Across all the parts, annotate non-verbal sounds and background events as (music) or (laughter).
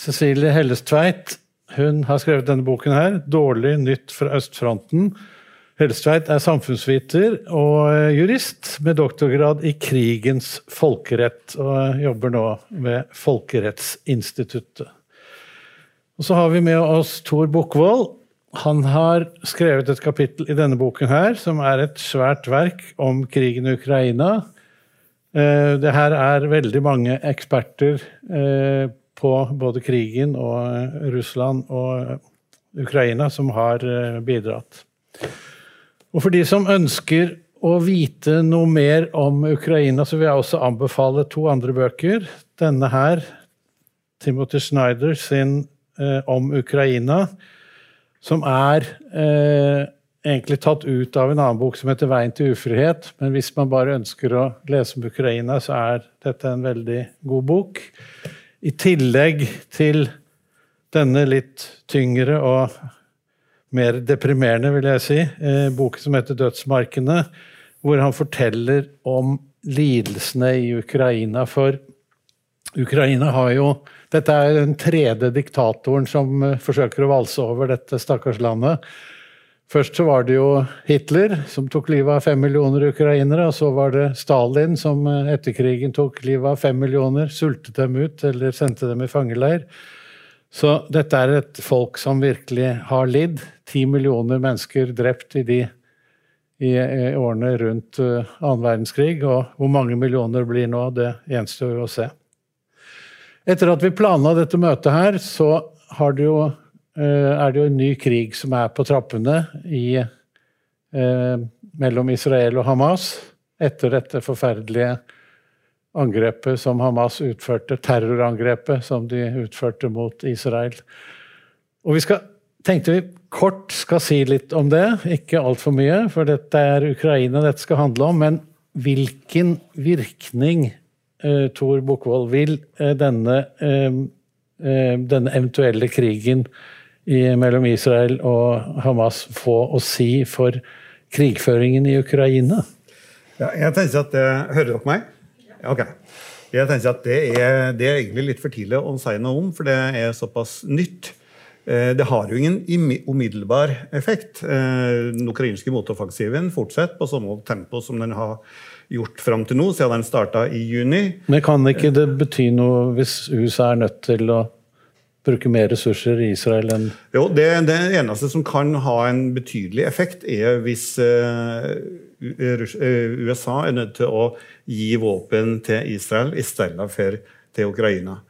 Cecilie Hellestveit hun har skrevet denne boken her, 'Dårlig nytt fra østfronten'. Hellestveit er samfunnsviter og jurist med doktorgrad i krigens folkerett, og jobber nå ved Folkerettsinstituttet. Og Så har vi med oss Tor Bukkvold. Han har skrevet et kapittel i denne boken her, som er et svært verk om krigen i Ukraina. Eh, det her er veldig mange eksperter eh, på både krigen og Russland og Ukraina som har eh, bidratt. Og for de som ønsker å vite noe mer om Ukraina, så vil jeg også anbefale to andre bøker. Denne her, Timothy Schneider sin eh, om Ukraina, som er eh, egentlig tatt ut av en annen bok som heter 'Veien til ufrihet'. Men hvis man bare ønsker å lese om Ukraina, så er dette en veldig god bok. I tillegg til denne litt tyngre og mer deprimerende, vil jeg si, eh, boken som heter 'Dødsmarkene', hvor han forteller om lidelsene i Ukraina. For Ukraina har jo Dette er den tredje diktatoren som eh, forsøker å valse over dette stakkars landet. Først så var det jo Hitler, som tok livet av fem millioner ukrainere. Og så var det Stalin, som eh, etter krigen tok livet av fem millioner, sultet dem ut eller sendte dem i fangeleir. Så dette er et folk som virkelig har lidd. Ti millioner mennesker drept i de i, i årene rundt uh, annen verdenskrig. Og hvor mange millioner blir nå, det gjenstår å se. Etter at vi planla dette møtet her, så har det jo, eh, er det jo en ny krig som er på trappene i, eh, mellom Israel og Hamas etter dette forferdelige angrepet som Hamas utførte, terrorangrepet som de utførte mot Israel. Og vi skal, tenkte vi kort skal si litt om det, ikke altfor mye, for dette er Ukraina dette skal handle om. Men hvilken virkning eh, Tor Bukkvold, vil eh, denne, eh, denne, eventuelle krigen i, mellom Israel og Hamas få å si for krigføringen i Ukraina? Ja, jeg tenker at det, Hører dere meg? Ok. Jeg tenker at det er, det er egentlig litt for tidlig å si noe om, for det er såpass nytt. Det har jo ingen umiddelbar effekt. Den ukrainske motoffensiven fortsetter på samme tempo som den har gjort fram til nå, siden den starta i juni. Men kan ikke det bety noe hvis USA er nødt til å bruke mer ressurser i Israel enn Jo, det, det, eneste som kan ha en betydelig effekt, er hvis uh, USA er nødt til å gi våpen til Israel i stedet for til Ukraina.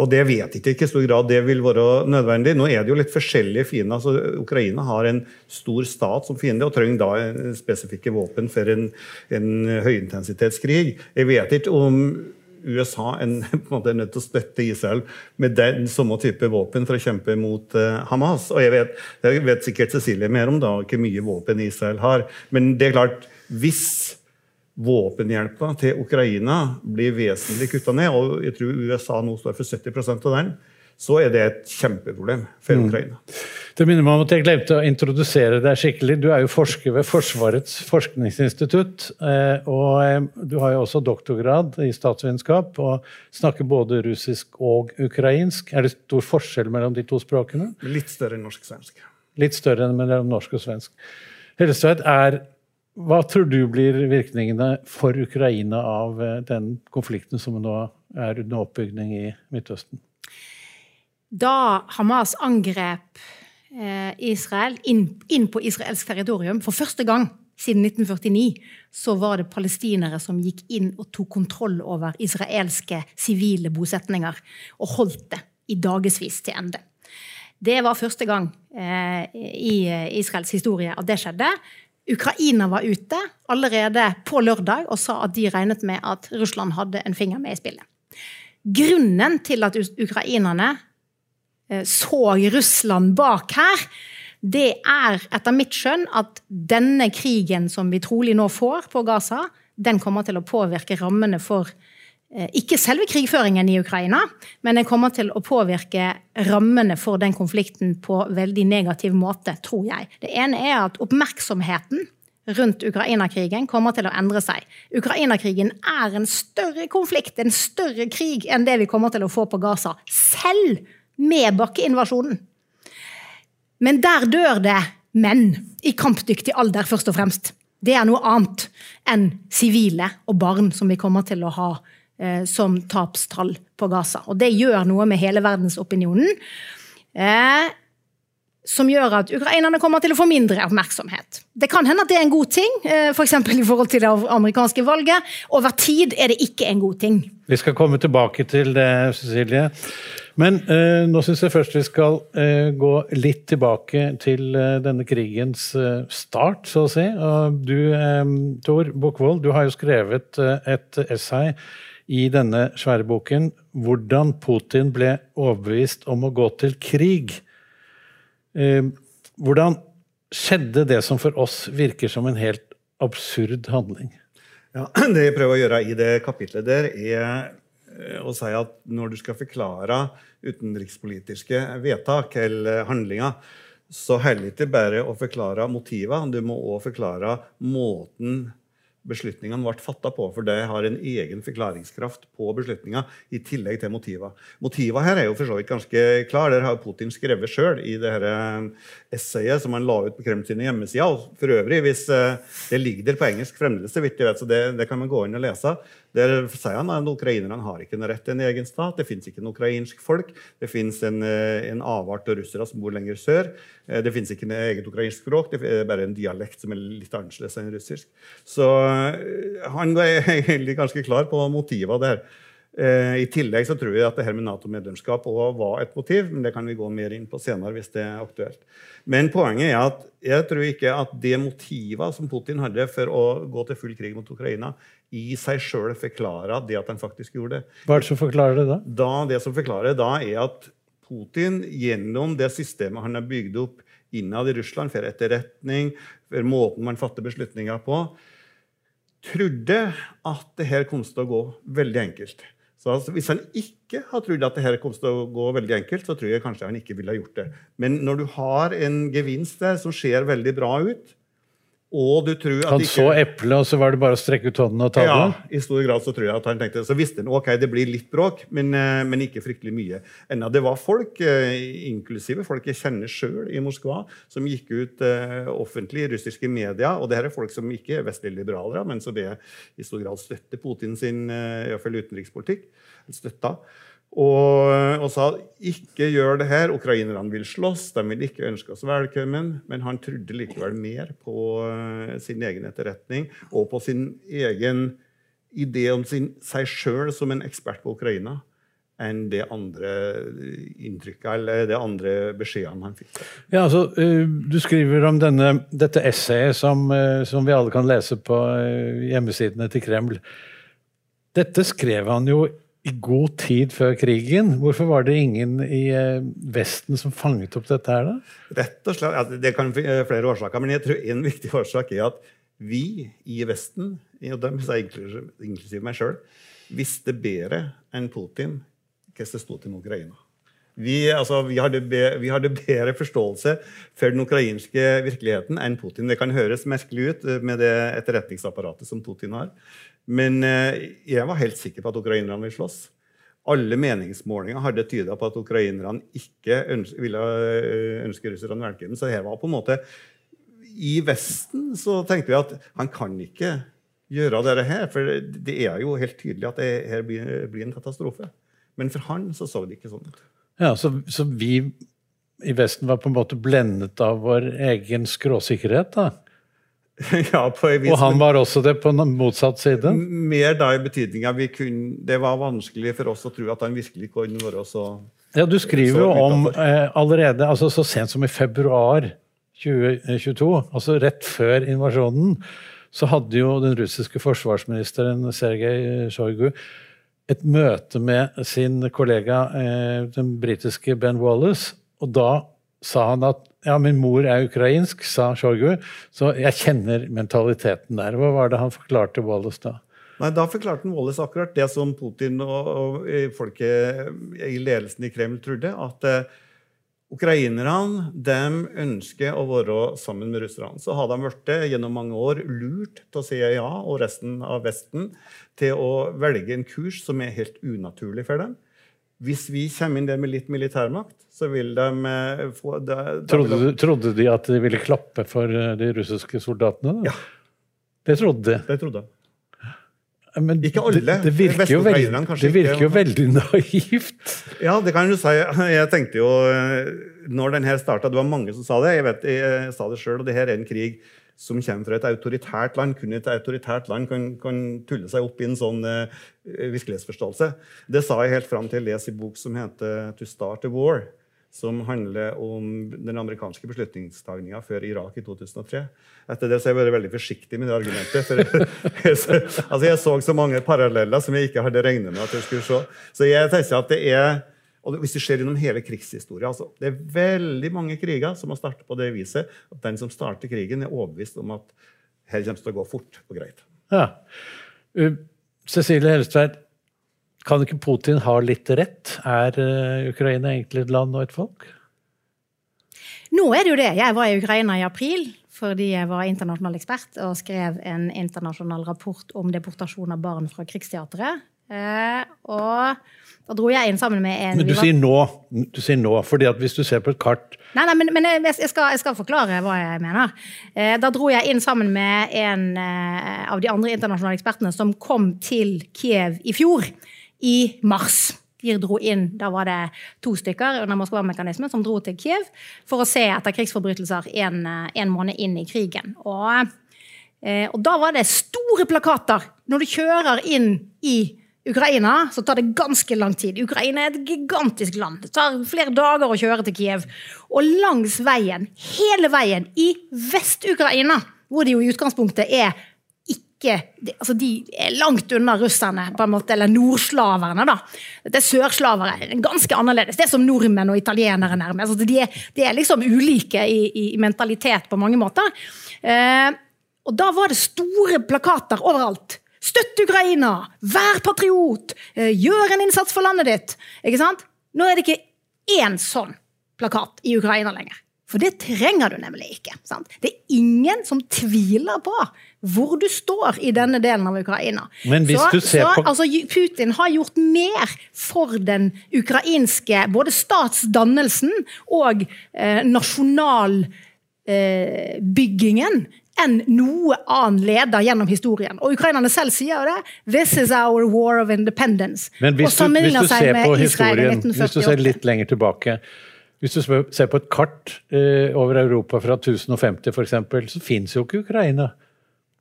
Og det vet ikke i stor grad det vil være nødvendig. Nå er det jo litt forskjellige fiender. Altså, Ukraina har en stor stat som fiende og trenger da spesifikke våpen for en, en høyintensitetskrig. Jeg vet ikke om USA en, (laughs) er nødt til å støtte Israel med den samme type våpen for å kjempe mot uh, Hamas. Og jeg vet, jeg vet sikkert Cecilie mer om da, hvor mye våpen Israel har. Men det er klart, hvis våpenhjelpa til Ukraina blir vesentlig kutta ned, og jeg tror USA nå står for 70 av den, så er det et kjempeproblem for mm. Ukraina. Det minner meg om at jeg glemte å introdusere deg skikkelig. Du er jo forsker ved Forsvarets forskningsinstitutt. Eh, og eh, du har jo også doktorgrad i statsvitenskap og snakker både russisk og ukrainsk. Er det stor forskjell mellom de to språkene? Litt større enn norsk-svensk. Litt større enn mellom norsk og svensk. Hellestveit er hva tror du blir virkningene for Ukraina av eh, den konflikten som nå er under oppbygning i Midtøsten? Da Hamas angrep eh, Israel inn, inn på israelsk territorium for første gang siden 1949, så var det palestinere som gikk inn og tok kontroll over israelske sivile bosetninger, og holdt det i dagevis til ende. Det var første gang eh, i Israels historie at det skjedde. Ukraina var ute allerede på lørdag og sa at de regnet med at Russland hadde en finger med i spillet. Grunnen til at ukrainerne eh, så Russland bak her, det er etter mitt skjønn at denne krigen som vi trolig nå får på Gaza, den kommer til å påvirke rammene for Eh, ikke selve krigføringen i Ukraina, men den kommer til å påvirke rammene for den konflikten på veldig negativ måte, tror jeg. Det ene er at oppmerksomheten rundt Ukraina-krigen kommer til å endre seg. Ukraina-krigen er en større konflikt, en større krig enn det vi kommer til å få på Gaza. Selv med bakkeinvasjonen. Men der dør det menn i kampdyktig alder, først og fremst. Det er noe annet enn sivile og barn, som vi kommer til å ha eh, som tapstall på Gaza. Og det gjør noe med hele verdensopinionen. Eh, som gjør at ukrainerne kommer til å få mindre oppmerksomhet. Det kan hende at det er en god ting, eh, f.eks. For i forhold til det amerikanske valget. Over tid er det ikke en god ting. Vi skal komme tilbake til det, Cecilie. Men eh, nå syns jeg først vi skal eh, gå litt tilbake til eh, denne krigens eh, start, så å si. Og du, eh, Tor Bokvold, du har jo skrevet eh, et essay i denne svære boken 'Hvordan Putin ble overbevist om å gå til krig'. Hvordan skjedde det som for oss virker som en helt absurd handling? Ja, (clears throat) Det jeg prøver å gjøre i det kapitlet der, er å si at når du skal forklare utenrikspolitiske vedtak eller handlinger, så holder det ikke bare å forklare motivene, du må òg forklare måten beslutningene ble fatta på. For det har en egen forklaringskraft på beslutninga, i tillegg til motiva. Motiva her er jo for så vidt ganske klar. Der har Putin skrevet sjøl i det her eh, essayet som han la ut på Kreml sine hjemmesider. For øvrig, hvis eh, det ligger der på engelsk fremdeles, så vidt jeg vet, så det, det kan man gå inn og lese. Der sier han at ukrainerne har ikke noe rett til en egen stat. Det fins ikke noe ukrainsk folk. Det fins en, eh, en, avart av russere som bor lenger sør. Eh, det fins ikke noe eget ukrainsk språk. Det er bare en dialekt som er litt annerledes enn russisk. Så eh, han er (laughs) egentlig ganske klar på motivene der. I tillegg så tror jeg at det her med Nato-medlemskap var et motiv, men det kan vi gå mer inn på senere hvis det er aktuelt. Men poenget er at jeg tror ikke at det motivet som Putin hadde for å gå til full krig mot Ukraina, i seg sjøl forklarer det at han faktisk gjorde det. Hva er det som forklarer det da? da? Det som forklarer det da, er at Putin gjennom det systemet han har bygd opp innad i Russland, for etterretning, for måten man fatter beslutninger på, trodde at det her kom til å gå veldig enkelt. Så altså, Hvis han ikke har trodd at det kom til å gå veldig enkelt, så tror jeg kanskje han ikke ville ha gjort det. Men når du har en gevinst der som ser veldig bra ut, og du tror at han ikke... så eplet, og så var det bare å strekke ut hånden og ta det? Ja, i stor grad så tror jeg at han tenkte Så visste han ok, det blir litt bråk, men, eh, men ikke fryktelig mye. Enda det var folk, eh, inklusive folk jeg kjenner sjøl i Moskva, som gikk ut uh, offentlig i russiske medier. Og det her er folk som ikke er vestlige liberalere, men som det i stor grad støtter Putin sin uh, utenrikspolitikk. Støtta. Og, og, sa ikke gjør det her. Ukrainerne vil slåss, de vil ikke ønske oss velkommen. Men han trodde likevel mer på uh, sin egen etterretning og på sin egen idé om sin, seg sjøl som en ekspert på Ukraina enn det andre inntrykket eller det andre beskjedene han fikk. Ja, altså, uh, Du skriver om denne, dette essayet som, som, vi alle kan lese på hjemmesidene til Kreml. Dette skrev han jo i god tid før krigen. Hvorfor var det ingen i eh, Vesten som fanget opp dette her, da? Rett og slett, altså, Det kan være flere årsaker, men jeg tror en viktig årsak er at vi i Vesten, og dem, inklusiv meg sjøl, visste bedre enn Putin hvordan det sto til Ukraina. Vi, altså, vi, hadde be, vi, hadde bedre forståelse for den ukrainske virkeligheten enn Putin. Det kan høres merkelig ut eh, med det etterretningsapparatet som Putin har. Men eh, jeg var helt sikker på at ukrainerne ville slåss. Alle meningsmålinger hadde tyda på at ukrainerne ikke ønske, ville eh, ønske russerne velkommen. Så her var på en måte I Vesten så tenkte vi at han kan ikke gjøre dette her, for det er jo helt tydelig at det her blir, blir en katastrofe. Men for han så så det ikke sånn ut. Ja, så, så vi i Vesten var på en måte blendet av vår egen skråsikkerhet, da? (laughs) ja, på en vis, og han var også det på motsatt side? Mer da i betydninga Det var vanskelig for oss å tro at han virkelig kunne være så Ja, Du skriver jo om eh, allerede altså så sent som i februar 2022, altså rett før invasjonen, så hadde jo den russiske forsvarsministeren Sergej Sjojgu et møte med sin kollega, eh, den britiske Ben Wallace, og da sa han at ja, min mor er ukrainsk, sa Sjojgu, så jeg kjenner mentaliteten der. Hva var det han forklarte Wallace da? Nei, Da forklarte Wallace akkurat det som Putin og, og folket i ledelsen i Kreml trodde. At eh, ukrainerne ønsker å være sammen med russerne. Så har de blitt gjennom mange år lurt til å si ja, og resten av Vesten til å velge en kurs som er helt unaturlig for dem. Hvis vi kommer inn der med litt militærmakt, så vil de eh, få da Trodde, de, du, trodde de at de ville klappe for eh, de russiske soldatene? da? Ja. Det trodde de. Det trodde de. Men Ikke alle. Det, det virker, jo, veldig, det virker jo veldig naivt. Ja, det kan du si. Jeg tenkte jo eh, Når den her starta Det var mange som sa det. Jeg vet, jeg sa det sjøl. Og det her er en krig som kommer fra et autoritært land. Kun et autoritært land kan, kan tulle seg opp i en sånn uh, virkelighetsforståelse. Det sa jeg helt fram til jeg leser en bok som heter 'To Start a War'. Som handler om den amerikanske beslutningstagninga før Irak i 2003. Etter det så har jeg vært veldig forsiktig med det argumentet. For jeg, (laughs) altså jeg så så mange paralleller som jeg ikke hadde regnet med at jeg skulle se. Så jeg tenker at det er og Hvis det skjer gjennom hele krigshistoria altså, Det er veldig mange kriger som har startet på det viset at den som starter krigen, er overbevist om at her kommer det til å gå fort og greit. Ja. Uh, Cecilie Helstveit, kan ikke Putin ha litt rett? Er uh, Ukraina egentlig et land og et folk? Nå er det jo det. Jeg var i Ukraina i april fordi jeg var internasjonal ekspert og skrev en internasjonal rapport om deportasjon av barn fra krigsteatret. Eh, og da dro jeg inn sammen med en Men du sier nå, du sier nå, fordi at hvis du ser på et kart Nei, nei, men, men jeg, skal, jeg skal forklare hva jeg mener. Eh, da dro jeg inn sammen med en eh, av de andre internasjonale ekspertene som kom til Kiev i fjor, i mars. De dro inn, Da var det to stykker under Moskva-mekanismen som dro til Kiev for å se etter krigsforbrytelser en, en måned inn i krigen. Og, eh, og da var det store plakater. Når du kjører inn i Ukraina så tar det ganske lang tid. Ukraina er et gigantisk land. Det tar flere dager å kjøre til Kiev. Og langs veien, hele veien, i Vest-Ukraina, hvor det jo i utgangspunktet er ikke altså de er langt unna russerne, på en måte, eller nordslaverne. da. Dette er sørslavere. Ganske annerledes. Det er som nordmenn og italienere, nærmest. Altså, de, er, de er liksom ulike i, i mentalitet på mange måter. Eh, og da var det store plakater overalt. Støtt Ukraina! Vær patriot! Eh, gjør en innsats for landet ditt! Ikke sant? Nå er det ikke én sånn plakat i Ukraina lenger. For det trenger du nemlig ikke. Sant? Det er ingen som tviler på hvor du står i denne delen av Ukraina. Så, du ser så, på- altså, Putin har gjort mer for den ukrainske både statsdannelsen og eh, nasjonalbyggingen enn noe annen leder gjennom historien. Og ukrainerne selv sier jo det. This is our war of independence. Men hvis du, hvis du ser på historien, hvis du ser litt lenger tilbake Hvis du ser på et kart eh, over Europa fra 1050 f.eks., så fins jo ikke Ukraina.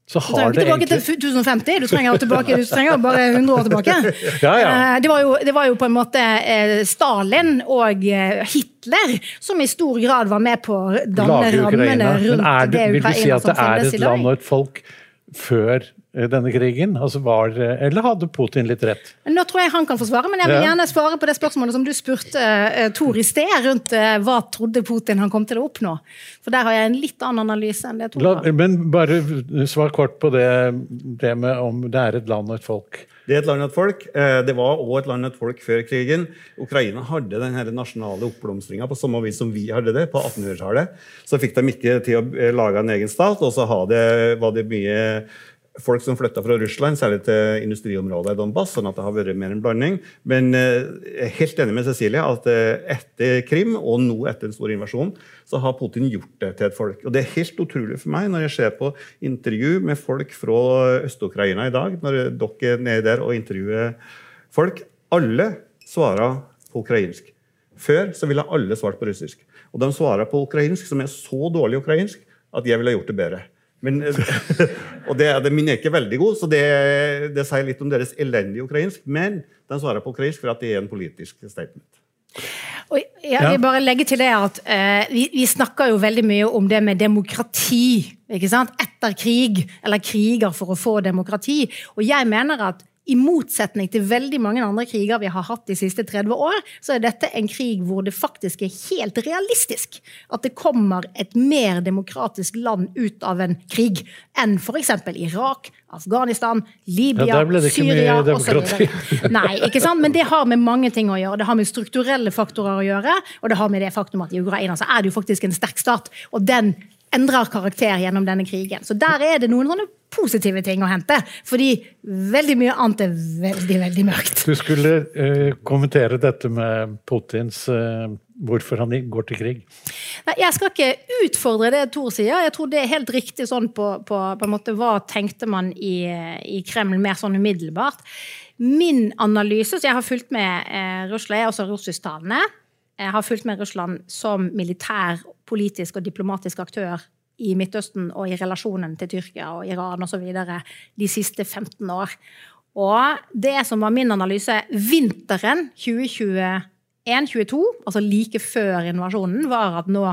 Så Du trenger ikke tilbake egentlig til 1050, du trenger, tilbake, du trenger bare 100 år tilbake. (laughs) Ja, ja. Eh, Det, var jo, det var jo på en måte eh, Stalin og eh, Hitler som i stor grad var med på å danne rammene Ukraina. rundt Men er det, det vil du si at det er et land og et folk før denne krigen? Altså var, eh, eller hadde Putin litt rett? Nå tror jeg han kan få svare, men jeg vil gjerne svare på det spørsmålet som du spurte uh, Tor i sted, rundt eh, hva trodde Putin han kom til å oppnå. For der har jeg en litt annen analyse enn det Tor har. men bare svar kort på det, det med om det er et land og et folk. Det er et land og et folk. Eh, Det var òg et land og et folk før krigen. Ukraina hadde den nasjonale oppblomstringa på samme vis som vi hadde det på 1800-tallet. Så fikk de ikke til å eh, lage en egen stat, og så var det mye folk som flytta fra Russland, særlig til industriområdet i Donbass, sånn at det har vært mer en blanding. Men eh, jeg er helt enig med Cecilie at eh, etter Krim, og nå etter den store invasjonen, så har Putin gjort det til et folk. Og det er helt utrolig for meg når jeg ser på intervju med folk fra Øst-Ukraina i dag, når dere er nede der og intervjuer folk. Alle svarer på ukrainsk. Før så ville alle svart på russisk. Og de svarer på ukrainsk som er så dårlig ukrainsk at jeg ville gjort det bedre. Men, (laughs) og det, det, min er ikke veldig god, så det, det sier litt om deres elendige ukrainsk. Men den svarer på ukrainsk for at det er en politisk statement. Og jeg vil bare legge til det at eh, vi, vi snakker jo veldig mye om det med demokrati. ikke sant? Etter krig, eller kriger for å få demokrati. Og jeg mener at i motsetning til veldig mange andre kriger vi har hatt de siste 30 år, så er dette en krig hvor det faktisk er helt realistisk at det kommer et mer demokratisk land ut av en krig enn f.eks. Irak, Afghanistan, Libya, Ja, Syria osv. Nei, ikke sant? men det har med mange ting å gjøre. Det har med strukturelle faktorer å gjøre, og det har med det faktum at i Ukraina så er det jo faktisk en sterk stat. Og den endrer karakter gjennom denne krigen. Så der er det noen sånne positive ting å hente. Fordi veldig mye annet er veldig, veldig mørkt. Du skulle uh, kommentere dette med Putins uh, hvorfor han går til krig. Nei, jeg skal ikke utfordre det Tor sier. Jeg tror det er helt riktig sånn på, på, på en måte hva tenkte man i, i Kreml mer sånn umiddelbart. Min analyse, så jeg har fulgt med eh, Russland, jeg er også russisktalende. Jeg har fulgt med Russland som militær, politisk og diplomatisk aktør i Midtøsten og i relasjonen til Tyrkia og Iran osv. de siste 15 år. Og det som var min analyse vinteren 2021-2022, altså like før invasjonen, var at nå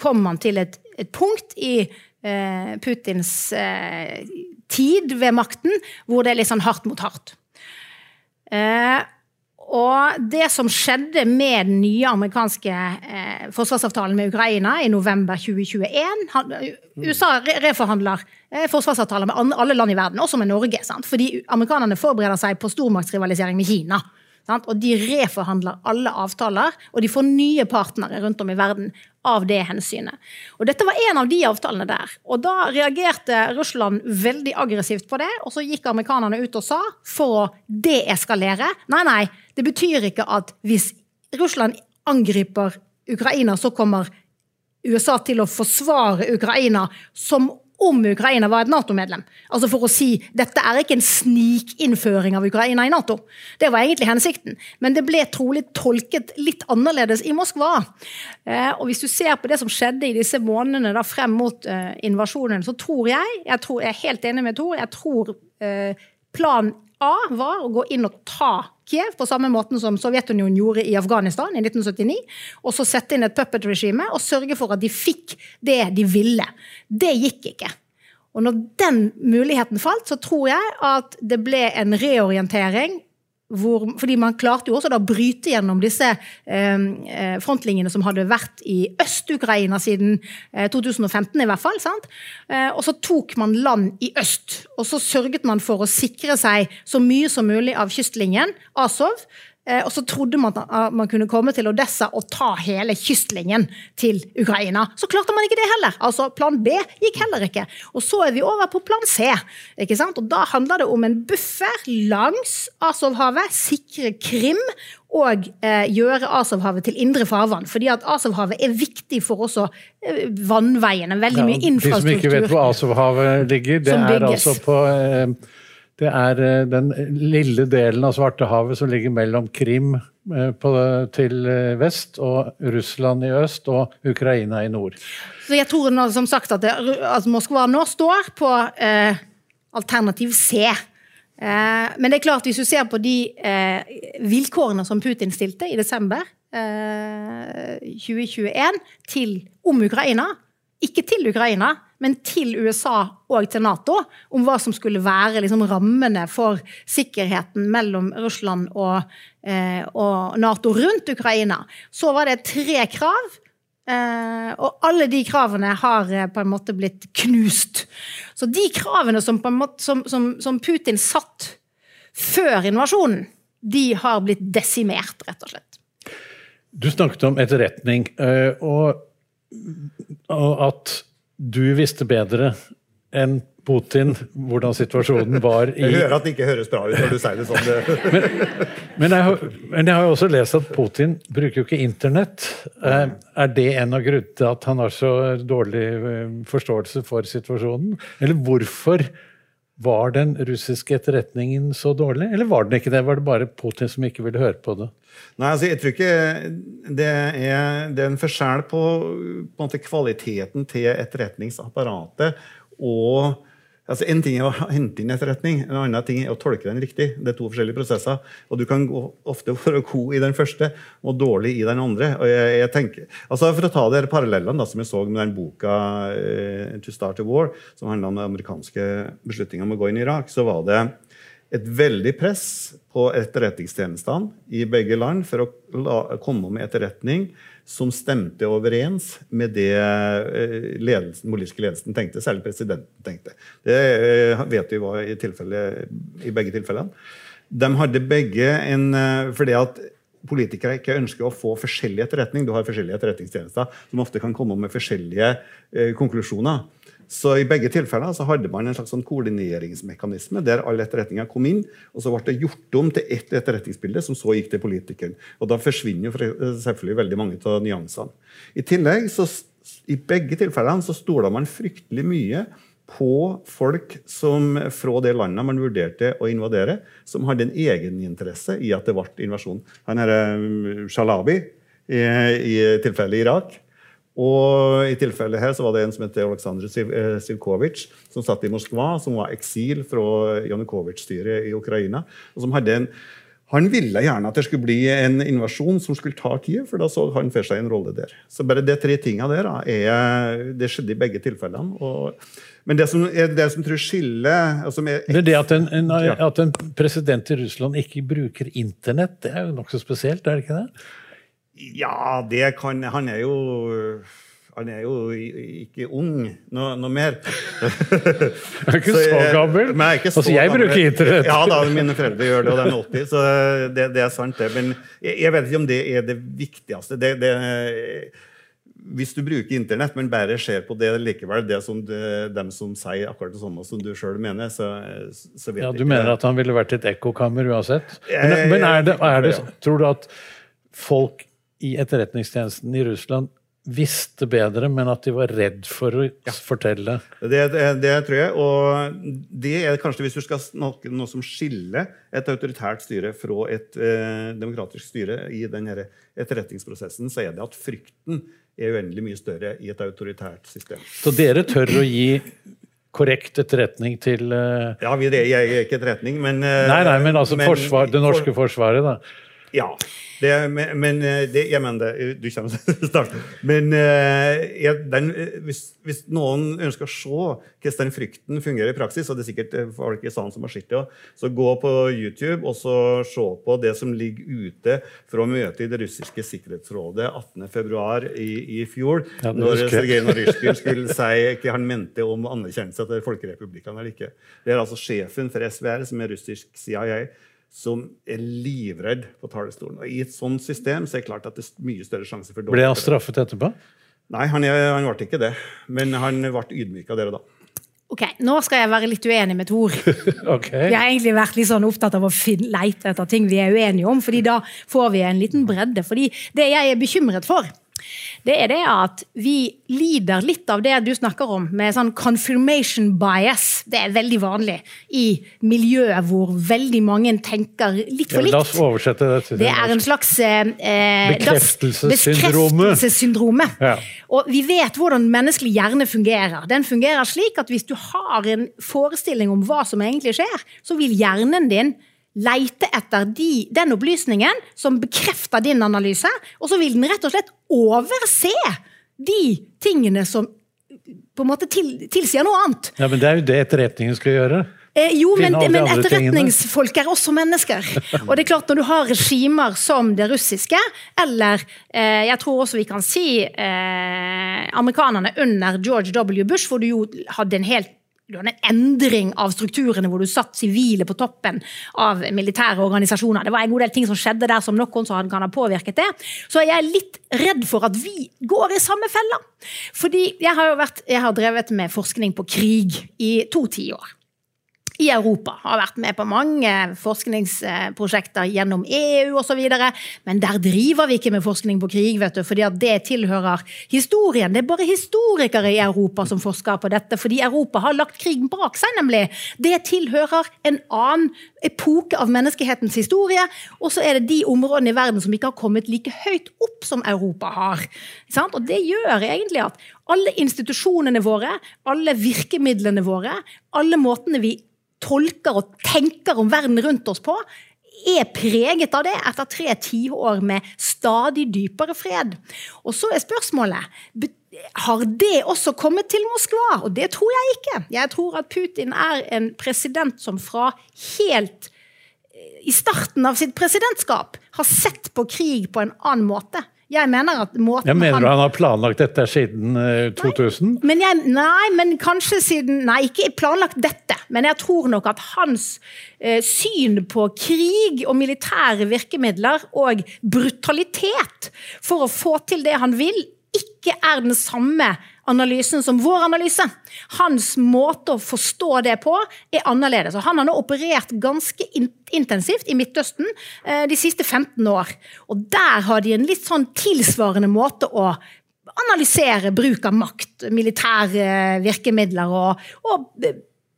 kom man til et, et punkt i eh, Putins eh, tid ved makten hvor det er litt sånn hardt mot hardt. Eh, og det som skjedde med den nye amerikanske eh, forsvarsavtalen med Ukraina i november 2021 han, USA reforhandler eh, forsvarsavtaler med alle land i verden, også med Norge. Sant? Fordi amerikanerne forbereder seg på stormaktsrivalisering med Kina. Sant? Og de reforhandler alle avtaler, og de får nye partnere rundt om i verden av det hensynet. Og Dette var en av de avtalene der. Og Da reagerte Russland veldig aggressivt på det, og så gikk amerikanerne ut og sa, for å deeskalere Nei, nei, det betyr ikke at hvis Russland angriper Ukraina, så kommer USA til å forsvare Ukraina som om Ukraina var et Nato-medlem. Altså For å si dette er ikke en snikinnføring av Ukraina i Nato. Det var egentlig hensikten. Men det ble trolig tolket litt annerledes i Moskva. Eh, og hvis du ser på det som skjedde i disse månedene da frem mot eh, invasjonen, så tror jeg, jeg, tror, jeg er helt enig med Tor, jeg tror eh, plan A var å gå inn og ta Kiev, på samme måten som Sovjetunionen gjorde i Afghanistan i 1979. Og så sette inn et puppet-regime og sørge for at de fikk det de ville. Det gikk ikke. Og når den muligheten falt, så tror jeg at det ble en reorientering hvor, fordi man klarte jo også da å bryte gjennom disse eh, eh frontlinjene som hadde vært i Øst-Ukraina siden eh, 2015, i hvert fall. Eh, og så tok man land i øst. Og så sørget man for å sikre seg så mye som mulig av kystlinjen, Azov. Eh, og så trodde man at man kunne komme til Odessa og ta hele kystlinjen til Ukraina. Så klarte man ikke det heller. Altså, Plan B gikk heller ikke. Og så er vi over på plan C. ikke sant? Og Da handler det om en buffer langs Azovhavet, sikre Krim og eh, gjøre Asovhavet til indre farvann. Fordi at Asovhavet er viktig for også eh, vannveiene. Veldig mye infrastruktur. De som ikke vet hvor Asovhavet ligger, det er altså på eh, det er eh, den lille delen av Svartehavet som ligger mellom Krim eh, på, til eh, vest og Russland i øst og Ukraina i nord. Så jeg tror nå, som sagt at, det, at Moskva nå står på eh, alternativ C. Eh, men det er klart, hvis du ser på de eh, vilkårene som Putin stilte i desember 2021 til, om Ukraina, ikke til Ukraina, men til USA og til Nato, om hva som skulle være liksom, rammene for sikkerheten mellom Russland og, eh, og, Nato rundt Ukraina, så var det tre krav. Eh, og alle de kravene har eh, på en måte blitt knust. Så de kravene som, måte, som, som, som Putin satt før invasjonen, de har blitt desimert, rett og slett. Du snakket om etterretning, eh, og, at du visste bedre enn Putin hvordan situasjonen var (laughs) i Jeg hører at det ikke høres bra ut når du sier det sånn. (laughs) men, men, jeg har, men, jeg har, også lest at Putin bruker jo ikke internett. Eh, er det en av grunnene til at han har så dårlig eh, forståelse for situasjonen? Eller hvorfor var den russiske etterretningen så dårlig? Eller var den ikke det? Var det bare Putin som ikke ville høre på det? Nei, altså, jeg tror ikke det er, det er en forskjell på, på en kvaliteten til etterretningsapparatet og Altså, en ting er å hente inn etterretning, en annen ting er å tolke den riktig. Det er to forskjellige prosesser. og Du kan ofte (laughs) være god i den første og dårlig i den andre. og jeg, jeg tenker, altså For å ta de parallellene da, som jeg så med den boka eh, 'To Start a War', som handla om amerikanske beslutninger om å gå inn i Irak, så var det et veldig press på etterretningstjenestene i begge land for å la, komme med etterretning som stemte overens med det eh, ledelsen, politiske ledelsen tenkte, særlig presidenten tenkte. Det eh, vet vi var i, i begge tilfellene. De hadde begge en eh, fordi at politikere ikke ønsker å få forskjellig etterretning. Du har forskjellige etterretningstjenester som ofte kan komme med forskjellige eh, konklusjoner. Så I begge tilfeller så hadde man en slags sånn koordineringsmekanisme der alle etterretninger kom inn, og så ble det gjort om til ett etterretningsbilde, som så gikk til politikeren. Og Da forsvinner jo selvfølgelig veldig mange av nyansene. I tillegg, så, i begge tilfellene så stoler man fryktelig mye på folk som fra det landet man vurderte å invadere, som hadde en egeninteresse i at det ble invasjon. Han er um, Shalabi i, i tilfellet Irak. Og i tilfellet her så var det en som het Sivkovitsj, eh, som satt i Moskva, som var eksil fra Janukovitsj-styret i Ukraina. og som hadde en han ville gjerne at det skulle bli en invasjon som skulle ta tid, for da så han for seg en rolle der. Så bare de tre tinga der er, det skjedde i begge tilfellene. Og, men det som, er, det som tror skiller altså Det er det at en, en, at en, president i Russland ikke bruker internett, det er jo nokså spesielt, er det ikke det? Ja, det kan Han er jo han er jo ikke ung noe, noe mer. Du (laughs) er ikke så, så gammel? Jeg, ikke så altså, jeg bruker internett. Ja da, mine foreldre gjør det, og de er 80, så det, det, er sant, det. Men jeg, jeg, vet ikke om det er det viktigste. Det, det, hvis du bruker internett, men bare ser på det likevel, det som de, dem som sier akkurat det samme som du sjøl mener, så, så vet ja, Du mener at han ville vært et ekkokammer uansett? Men, men er det, er det, tror du at folk i etterretningstjenesten i Russland visste bedre, men at de var redd for å ja. fortelle. Det, det, det, tror jeg. Og det er kanskje, hvis du skal snakke noe som skiller et autoritært styre fra et eh, demokratisk styre i denne etterretningsprosessen, så er det at frykten er uendelig mye større i et autoritært system. Så dere tør å gi korrekt etterretning til uh... Ja, vi, jeg er ikke etterretning, men uh, Nei, nei, men altså men, forsvar, det norske for, forsvaret, da. Ja. Det, men, men eh, det, jeg mener det, Du kommer til starten. Men eh, jeg, den, eh, hvis, hvis, noen ønsker å se hvordan den frykten fungerer i praksis, og det er sikkert folk i salen som har sett det, så gå på YouTube og så se på det som ligger ute fra møtet i det russiske sikkerhetsrådet 18.2. I, i fjor, ja, når Sergej Narysjkin skulle si hva han mente om anerkjennelse til folkerepublikkene eller ikke. Det er altså sjefen for SVR, som er russisk CIA som er livredd på talerstolen. Og I et sånt system så er det klart at det er mye større sjanse for dårligere. Ble han straffet etterpå? Nei, han, han, ble ikke det. Men han ble ydmyka av dere da. Ok, Nå skal jeg være litt uenig med Tor. (laughs) okay. Jeg har egentlig vært litt sånn opptatt av å finne, leite etter ting vi er uenige om, fordi da får vi en liten bredde. Fordi det jeg er bekymret for, det er det at vi lider litt av det du snakker om, med sånn confirmation bias. Det er veldig vanlig i miljøet hvor veldig mange tenker litt for litt. Ja, la oss oversette det det. er en slags eh, Bekreftelsessyndromet. Ja. Og vi vet hvordan menneskelig hjerne fungerer. Den fungerer slik at hvis du har en forestilling om hva som egentlig skjer, så vil hjernen din leite etter de, den opplysningen som bekrefter din analyse, og så vil den rett og slett overse de tingene som på en måte til, tilsier noe annet. Ja, Men det er jo det etterretningen skal gjøre. Eh, jo, men, men etterretningsfolk er også mennesker. (laughs) Og det er klart Når du har regimer som det russiske, eller eh, jeg tror også vi kan si eh, amerikanerne under George W. Bush, hvor du jo hadde en helt du hadde en endring av strukturene hvor du satt sivile på toppen av militære organisasjoner. Det var en god del ting som skjedde der som noen som kan ha påvirket det. Så jeg er litt redd for at vi går i samme fella. Fordi jeg har vært, jeg har drevet med forskning på krig i to tiår i Europa. Har vært med på mange forskningsprosjekter gjennom EU osv. Men der driver vi ikke med forskning på krig, vet du, fordi at det tilhører historien. Det er bare historikere i Europa som forsker på dette, fordi Europa har lagt krigen bak seg, nemlig. Det tilhører en annen epoke av menneskehetens historie. Og så er det de områdene i verden som ikke har kommet like høyt opp som Europa har. Og det gjør egentlig at alle institusjonene våre, alle virkemidlene våre, alle måtene vi tolker og tenker om verden rundt oss på, er preget av det etter tre tiår med stadig dypere fred. Og så er spørsmålet har det også kommet til Moskva? Og det tror jeg ikke. Jeg tror at Putin er en president som fra helt eh, i starten av sitt presidentskap har sett på krig på en annen måte. Jeg mener at måten Jeg mener han, han har planlagt dette siden eh, 2000? Men jeg, nei, men kanskje siden Nei, ikke planlagt dette. Men jeg tror nok at hans eh, syn på krig og militære virkemidler og brutalitet for å få til det han vil, ikke er den samme analysen som vår analyse. Hans måte å forstå det på er annerledes. og Han har nå operert ganske intensivt i Midtøsten eh, de siste 15 år. Og Der har de en litt sånn tilsvarende måte å analysere bruk av makt, militære virkemidler og, og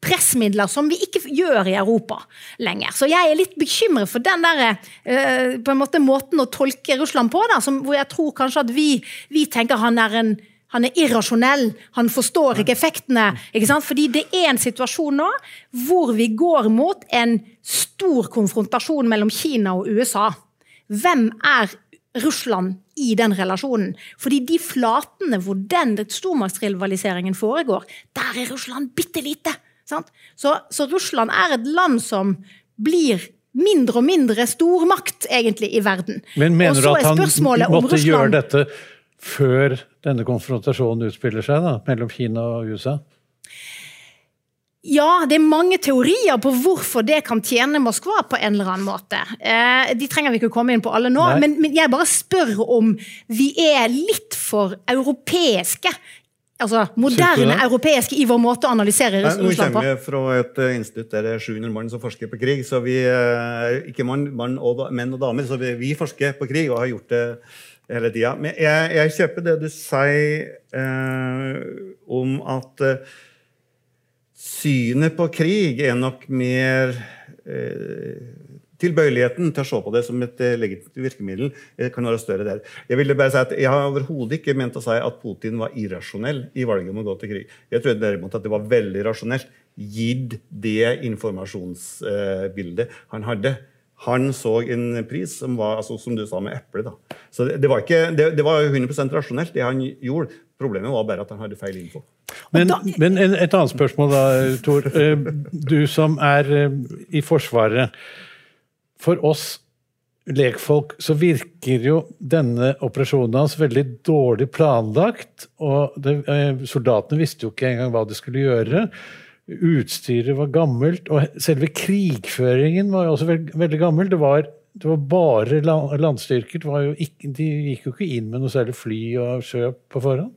pressmidler som vi ikke gjør i Europa lenger. Så jeg er litt bekymret for den der, uh, på en måte måten å tolke Russland på, da, som, hvor jeg tror kanskje at vi, vi tenker han er en han er irrasjonell, han forstår ikke effektene. Ikke sant? Fordi det er en situasjon nå hvor vi går mot en stor konfrontasjon mellom Kina og USA. Hvem er Russland i den relasjonen? Fordi de flatene hvor den stormaktsrivaliseringen foregår, der er Russland bitte lite. Så, så, Russland er et land som blir mindre og mindre stormakt egentlig i verden. Men mener du at han måtte Russland... gjøre dette før denne konfrontasjonen utspiller seg da, mellom Kina og USA? Ja, det er mange teorier på hvorfor det kan tjene Moskva på en eller annen måte. Eh, de trenger vi ikke komme inn på alle nå, men, men, jeg bare spør om vi er litt for europeiske altså, moderne europeiske i vår måte å analysere Russland på? Nå kommer vi fra et uh, institutt der det er 700 mann som forsker på krig. så vi, uh, Ikke mann, mann og, menn og damer, så vi, vi, forsker på krig og har gjort det hele tida. Men jeg, jeg, kjøper det du sier eh, om at synet på krig er nok mer tilbøyeligheten til å se på det som et eh, legitimt virkemiddel eh, kan være større der. Jeg ville bare si at jeg har overhodet ikke ment å si at Putin var irrasjonell i valget om å gå til krig. Jeg trodde derimot at det var veldig rasjonelt, gitt det informasjonsbildet han hadde. Han så en pris som var altså, som du sa, med eple. Da. Så det, det, var ikke, det, det, var 100 rasjonelt, det han gjorde. Problemet var bare at han hadde feil info. Men, men et annet spørsmål da, Tor. (laughs) Eh, du som er i Forsvaret. For oss lekfolk så virker jo denne operasjonen hans veldig dårlig planlagt. og det, eh, Soldatene visste jo ikke engang hva de skulle gjøre. Utstyret var gammelt, og selve krigføringen var jo også veld, veldig gammel. Det var, det var bare landstyrker. Ikke, de gikk jo ikke inn med noe særlig fly og sjø på forhånd.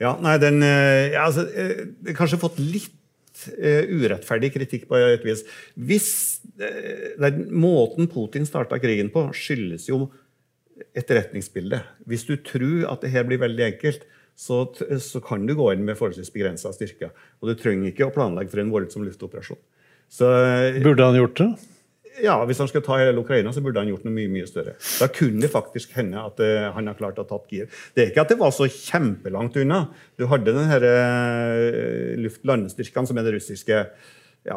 Ja, nei, den eh, ja, altså, eh, Kanskje fått litt uh, urettferdig kritikk på et vis. Hvis uh, Måten Putin starta krigen på, skyldes jo etterretningsbildet. Hvis du tror at det her blir veldig enkelt, så, så kan du gå inn med forholdsvis begrensa styrker. Og du trenger ikke å planlegge for en voldsom luftoperasjon. Så, Burde han gjort det? ja, Hvis han skal ta hele Ukraina, så burde han gjort noe mye mye større. Da kunne det faktisk hende at uh, han har klart å tatt gir. Det er ikke at det var så kjempelangt unna. Du hadde den uh, luft-landestyrkene, som er det russiske ja,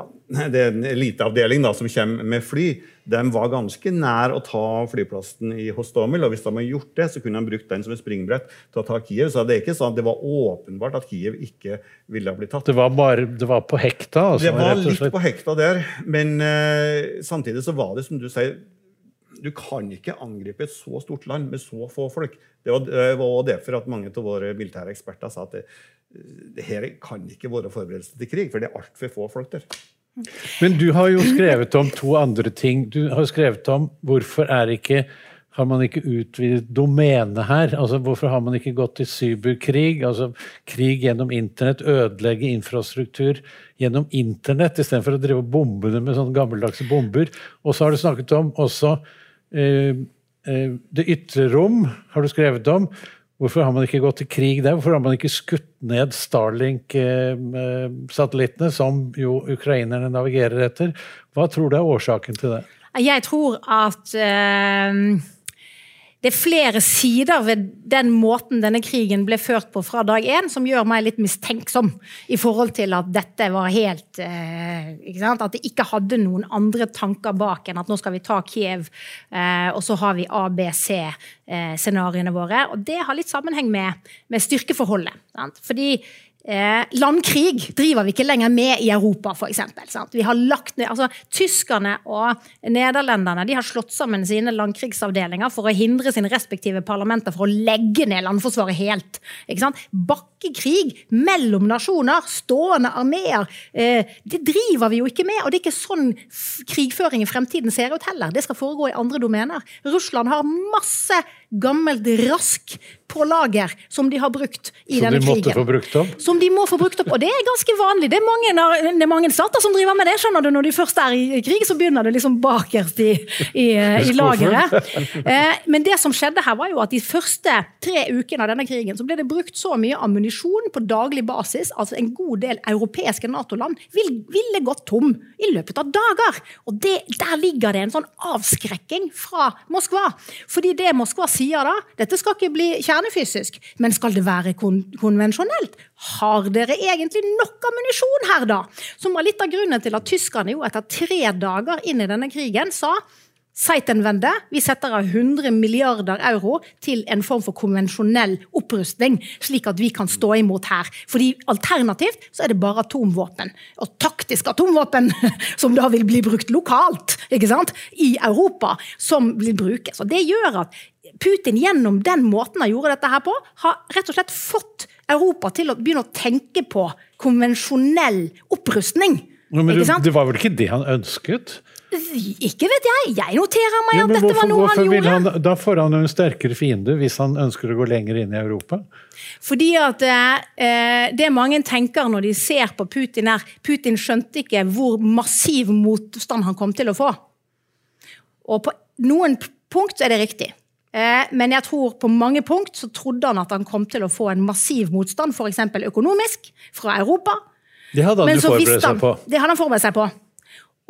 det er en eliteavdeling da, som kommer med fly. De var ganske nær å ta flyplassen i Hostomel. og Hvis de hadde gjort det, så kunne de brukt den som et springbrett til å ta Kiev. Så det er ikke sånn at det var åpenbart at Kiev ikke ville bli tatt. Det var, bare, det var på hekta? Altså, det var litt på hekta der. Men uh, samtidig så var det, som du sier du kan ikke angripe et så stort land med så få folk. Det var, det var derfor at mange av våre militære eksperter sa at det, det her kan ikke være forberedelse til krig, for det er altfor få folk der. Men du har jo skrevet om to andre ting. Du har skrevet om hvorfor er ikke har man ikke utvidet domenet her? Altså, Hvorfor har man ikke gått til cyberkrig? Altså krig gjennom internett, ødelegge infrastruktur gjennom internett, istedenfor å drive og bombe det med sånne gammeldagse bomber. Og så har du snakket om også eh, eh, det ytre rom, har du skrevet om. Hvorfor har man ikke gått til krig der? Hvorfor har man ikke skutt ned Starlink-satellittene, som jo ukrainerne navigerer etter? Hva tror du er årsaken til det? Jeg tror at uh det er flere sider ved den måten denne krigen ble ført på fra dag én, som gjør meg litt mistenksom i forhold til at dette var helt eh, At det ikke hadde noen andre tanker bak enn at nå skal vi ta Kiev, eh, og så har vi ABC-scenarioene eh, våre. Og det har litt sammenheng med, med styrkeforholdet. Sant? Fordi Eh, landkrig driver vi ikke lenger med i Europa, f.eks. Vi har lagt ned, altså Tyskerne og nederlenderne de har slått sammen sine landkrigsavdelinger for å hindre sine respektive parlamenter for å legge ned landforsvaret helt. Bakkekrig mellom nasjoner, stående armeer, eh, det driver vi jo ikke med. Og det er ikke sånn krigføring i fremtiden ser ut heller. Det skal foregå i andre domener. Russland har masse gammelt rask på lager som de har brukt i som denne de måtte få brukt opp? Som de må få brukt opp. Og det er ganske vanlig. Det er mange, det er mange stater som driver med det. skjønner du. Når de først er i krig, så begynner det liksom bakerst i, i, (laughs) i lageret. (laughs) Eh, men det som skjedde her, var jo at de første tre ukene av denne krigen så ble det brukt så mye ammunisjon på daglig basis, altså en god del europeiske Nato-land vil, ville gått tom i løpet av dager. Og det, der ligger det en sånn avskrekking fra Moskva. Fordi det Moskva sier da, dette skal ikke bli kjernefysisk, men skal det være kon konvensjonelt? Har dere egentlig nok ammunisjon her, da? Som var litt av grunnen til at tyskerne jo etter tre dager inn i denne krigen sa Seitenwende. Vi setter av 100 milliarder euro til en form for konvensjonell opprustning, slik at vi kan stå imot her. Fordi alternativt så er det bare atomvåpen. Og taktisk atomvåpen, (laughs) som da vil bli brukt lokalt ikke sant? i Europa, som vil brukes. Og det gjør at Putin gjennom den måten han gjorde dette her på, har rett og slett fått Europa til å begynne å tenke på konvensjonell opprustning. Men Ikke det, var vel ikke det han ønsket? Ikke vet jeg. Jeg noterer meg Jo, at dette var noe han gjorde. han, da får han jo en sterkere fiende hvis han ønsker å gå lenger inn i Europa. Fordi at eh, det mange tenker når de ser på Putin, er Putin skjønte ikke hvor massiv motstand han kom til å få. Og på noen punkt er det riktig. Eh, men jeg tror på mange punkt så trodde han at han kom til å få en massiv motstand, f.eks. økonomisk, fra Europa. Det hadde han forberedt seg på. det hadde han forberedt seg på.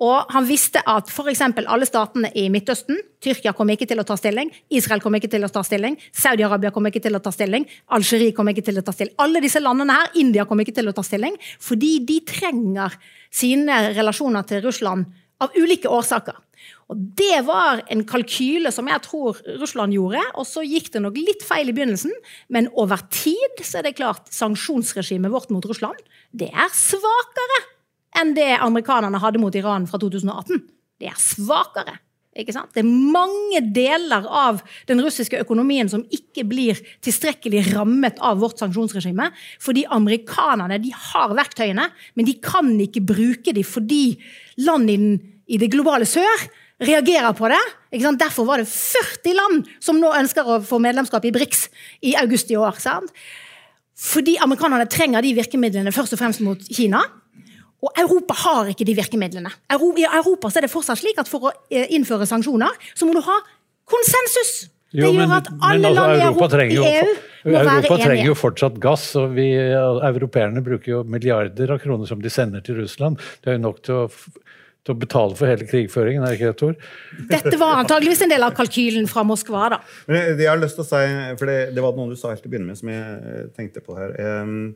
Og han visste at f.eks. alle statene i Midtøsten Tyrkia kom ikke til å ta stilling, Israel kom ikke til å ta stilling, Saudi-Arabia kom ikke til å ta stilling, Algerie kom ikke til å ta stilling. Alle disse landene her, India kom ikke til å ta stilling, fordi de trenger sine relasjoner til Russland av ulike årsaker. Og Det var en kalkyle som jeg tror Russland gjorde, og så gikk det nok litt feil i begynnelsen. Men over tid så er det klart sanksjonsregimet vårt mot Russland det er svakere enn det amerikanerne hadde mot Iran fra 2018. Det er svakere. Ikke sant? Det er mange deler av den russiske økonomien som ikke blir tilstrekkelig rammet av vårt sanksjonsregime. Fordi amerikanerne de har verktøyene, men de kan ikke bruke dem fordi land i, den, i det globale sør reagerer på det. Derfor var det 40 land som nå ønsker å få medlemskap i BRICS i august i år. Sant? Fordi amerikanerne trenger de virkemidlene først og fremst mot Kina. Og Europa har ikke de virkemidlene. I Europa er det fortsatt slik at for å eh, innføre sanksjoner, så må du ha konsensus. Det Jo, gjør men- at alle altså, land i Europa i EU må Europa trenger jo fortsatt gass, og vi europeerne bruker jo milliarder av kroner som de sender til Russland. Det er jo nok til å, til å betale for hele krigføringen, er det ikke det, Tor? Dette var antageligvis en del av kalkylen fra Moskva. da. Men jeg har lyst til å si, for det, det var noe du sa helt til å begynne med, som jeg eh, tenkte på her. Um,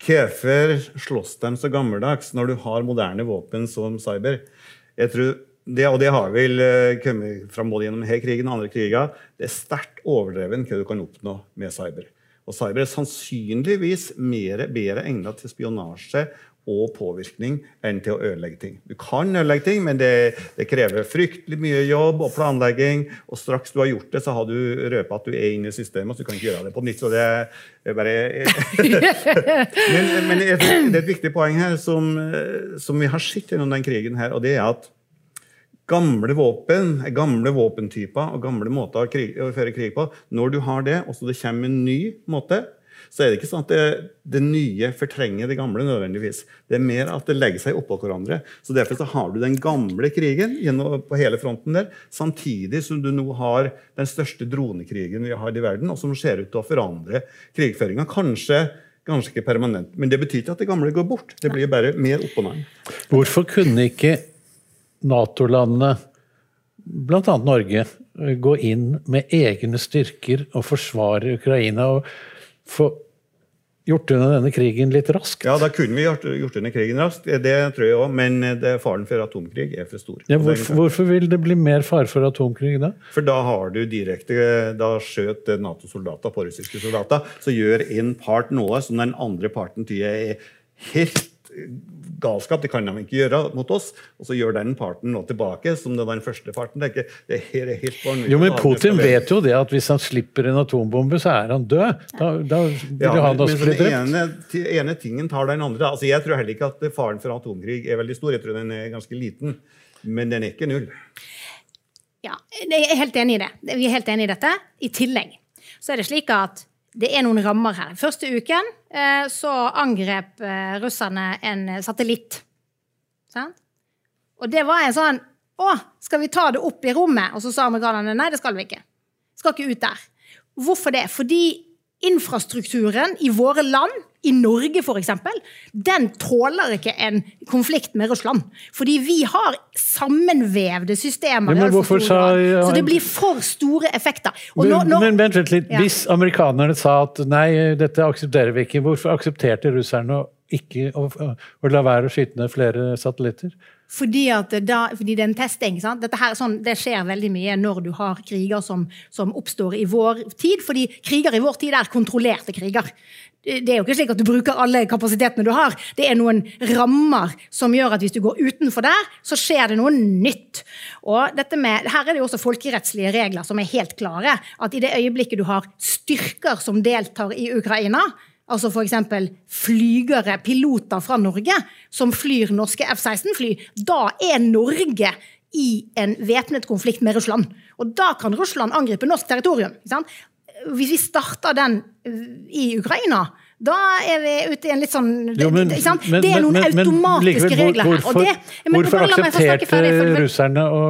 Hvorfor slåss de så gammeldags når du har moderne våpen som cyber? Jeg tror, det, og det har vel eh, kommet fram både gjennom denne krigen og andre kriger. Det er sterkt overdreven hva du kan oppnå med cyber. Og cyber er sannsynligvis mer, bedre egnet til spionasje og påvirkning enn til å ødelegge ting. Du kan ødelegge ting, men det, det krever fryktelig mye jobb og planlegging. Og straks du har gjort det, så har du røpet at du er inne i systemet, så du kan ikke gjøre det på nytt. så det er bare... (laughs) men men det er et viktig poeng her som, som vi har sett gjennom den krigen, her, og det er at gamle våpen, gamle våpentyper og gamle måter å, krig, å føre krig på Når du har det, og så det kommer en ny måte, så er det ikke sånn at det, det nye fortrenger det gamle. nødvendigvis. Det er mer at det legger seg oppå hverandre. Så Derfor så har du den gamle krigen på hele fronten der, samtidig som du nå har den største dronekrigen vi har i verden, og som ser ut til å forandre krigføringa. Kanskje ganske ikke permanent. Men det betyr ikke at det gamle går bort. Det blir bare mer oppå ned. Hvorfor kunne ikke Nato-landene, bl.a. Norge, gå inn med egne styrker og forsvare Ukraina? og få gjort unna denne krigen litt raskt? Ja, da kunne vi gjort, gjort denne krigen raskt, det tror jeg òg, men det, faren for atomkrig er for stor. Ja, hvorfor, hvorfor, vil det bli mer fare for atomkrig da? For da har du direkte Da skjøt Nato-soldater på russiske soldater. Så gjør en part noe som den andre parten tyder er helt galskap. Det kan de ikke gjøre mot oss. Og så gjør den parten noe tilbake, som det var den første parten. Det er, ikke, det er helt. Jo, men Putin vet jo det at hvis han slipper en atombombe, så er han død. Da, da vil ja, han også bli drept. Den ene, ene, tingen tar den andre. Altså, jeg tror heller ikke at faren for atomkrig er veldig stor. Jeg tror den er ganske liten. Men den er ikke null. Ja, jeg er helt enig i det. Vi er helt enig i dette. I tillegg så er det slik at det er noen rammer her. Første uken eh, så angrep eh, russerne en satellitt. Sant? Og det var en sånn Å, skal vi ta det opp i rommet? Og så sa amerikanerne nei, det skal vi ikke. Skal ikke ut der. Hvorfor det? Fordi infrastrukturen i våre land, i Norge f.eks., den tåler ikke en konflikt med Russland. Fordi vi har sammenvevde systemer. Men hvorfor sa, ja, så det blir for store effekter. Men, nå, nå, men, vent litt. Ja. Hvis amerikanerne sa at nei, dette aksepterer vi ikke, hvorfor aksepterte russerne ikke å, å la være å skyte ned flere satellitter? Fordi, da, fordi, det er en testing. Her, sånn, det skjer veldig mye når du har kriger som, som, oppstår i vår tid. Fordi kriger i vår tid er kontrollerte kriger. Det er jo ikke slik at du bruker alle kapasitetene du har. Det er noen rammer som gjør at hvis du går utenfor der, så skjer det noe nytt. Og med, her er det jo også folkerettslige regler som er helt klare. At i det øyeblikket du har styrker som deltar i Ukraina, altså f.eks. flygere, piloter fra Norge, som flyr norske F-16-fly, da er Norge i en væpnet konflikt med Russland. Og da kan Russland angripe norsk territorium. Hvis vi starter den i Ukraina, da er vi ute i en litt sånn jo, men, men, Det er noen men, automatiske likevel, regler her. Hvorfor, det, hvorfor aksepterte russerne å,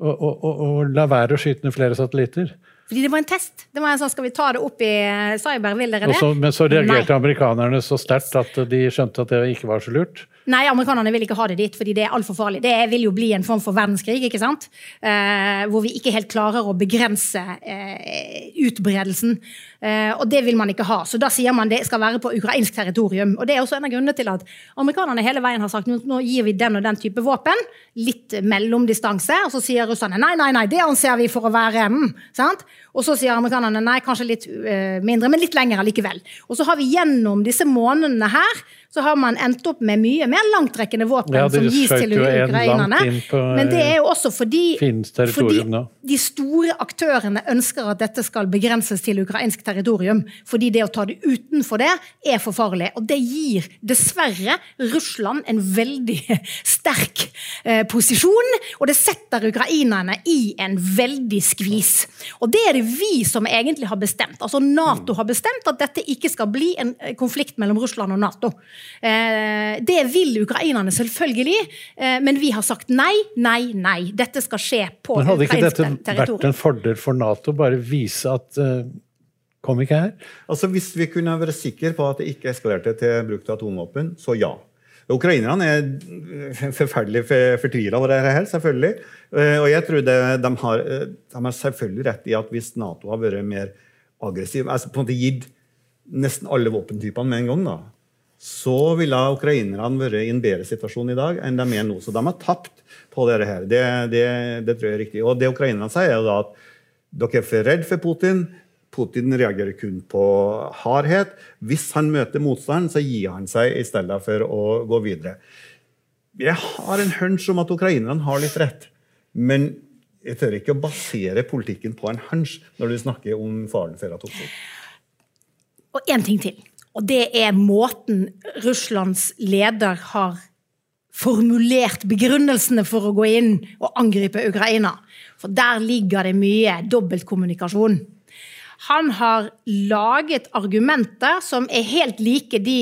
å, å, å la være å skyte ned flere satellitter? Fordi det var en test. Det var en sånn, Skal vi ta det opp i cyber? Vil dere det? Så, men så reagerte Nei. amerikanerne så sterkt at de skjønte at det ikke var så lurt? Nei, amerikanerne vil ikke ha det dit, fordi det er altfor farlig. Det vil jo bli en form for verdenskrig, ikke sant? Eh, hvor vi ikke helt klarer å begrense eh, utbredelsen. Eh, og det vil man ikke ha. Så da sier man det skal være på ukrainsk territorium. Og det er også en av grunnene til at amerikanerne hele veien har sagt nå gir vi den og den type våpen. Litt mellomdistanse. Og så sier russerne nei, nei, nei, det anser vi for å være mm, sant? Og så sier amerikanerne nei, kanskje litt uh, mindre, men litt lenger allikevel. Og så har vi gjennom disse månedene her så har man endt opp med mye mer langtrekkende våpen ja, som gis til ukrainerne. Men det er jo også fordi, fordi de store aktørene ønsker at dette skal begrenses til ukrainsk territorium. Fordi det å ta det utenfor det er for farlig. Og det gir dessverre Russland en veldig (laughs) sterk eh, posisjon. Og det setter ukrainerne i en veldig skvis. Og det er det vi som egentlig har bestemt. Altså Nato har bestemt at dette ikke skal bli en eh, konflikt mellom Russland og Nato. Eh, det vil ukrainerne selvfølgelig, eh, men vi har sagt nei, nei, nei. Dette skal skje på ukrainsk territorium. Hadde ikke dette vært en fordel for Nato? Bare vise at uh, Kom ikke her? Altså Hvis vi kunne være sikre på at det ikke eskalerte til bruk av atomvåpen, så ja. Ukrainerne er forferdelig fortvila over dette, her, selvfølgelig. Og jeg tror det, de, har, de har selvfølgelig rett i at hvis Nato har vært mer aggressiv, altså på en måte gitt nesten alle våpentypene med en gang, da, så ville ukrainerne vært i en bedre situasjon i dag enn de er nå. Så de har tapt på dette. her. Det, det, det tror jeg er riktig. Og det ukrainerne sier, er da at dere er for redd for Putin. Putin reagerer kun på hardhet. Hvis han møter motstand, så gir han seg i stedet for å gå videre. Jeg har en hunch om at ukrainerne har litt rett. Men jeg tør ikke å basere politikken på en hunch når du snakker om faren for atomkrig. Og én ting til. Og det er måten Russlands leder har formulert begrunnelsene for å gå inn og angripe Ukraina. For der ligger det mye dobbeltkommunikasjon. Han har laget argumenter som er helt like de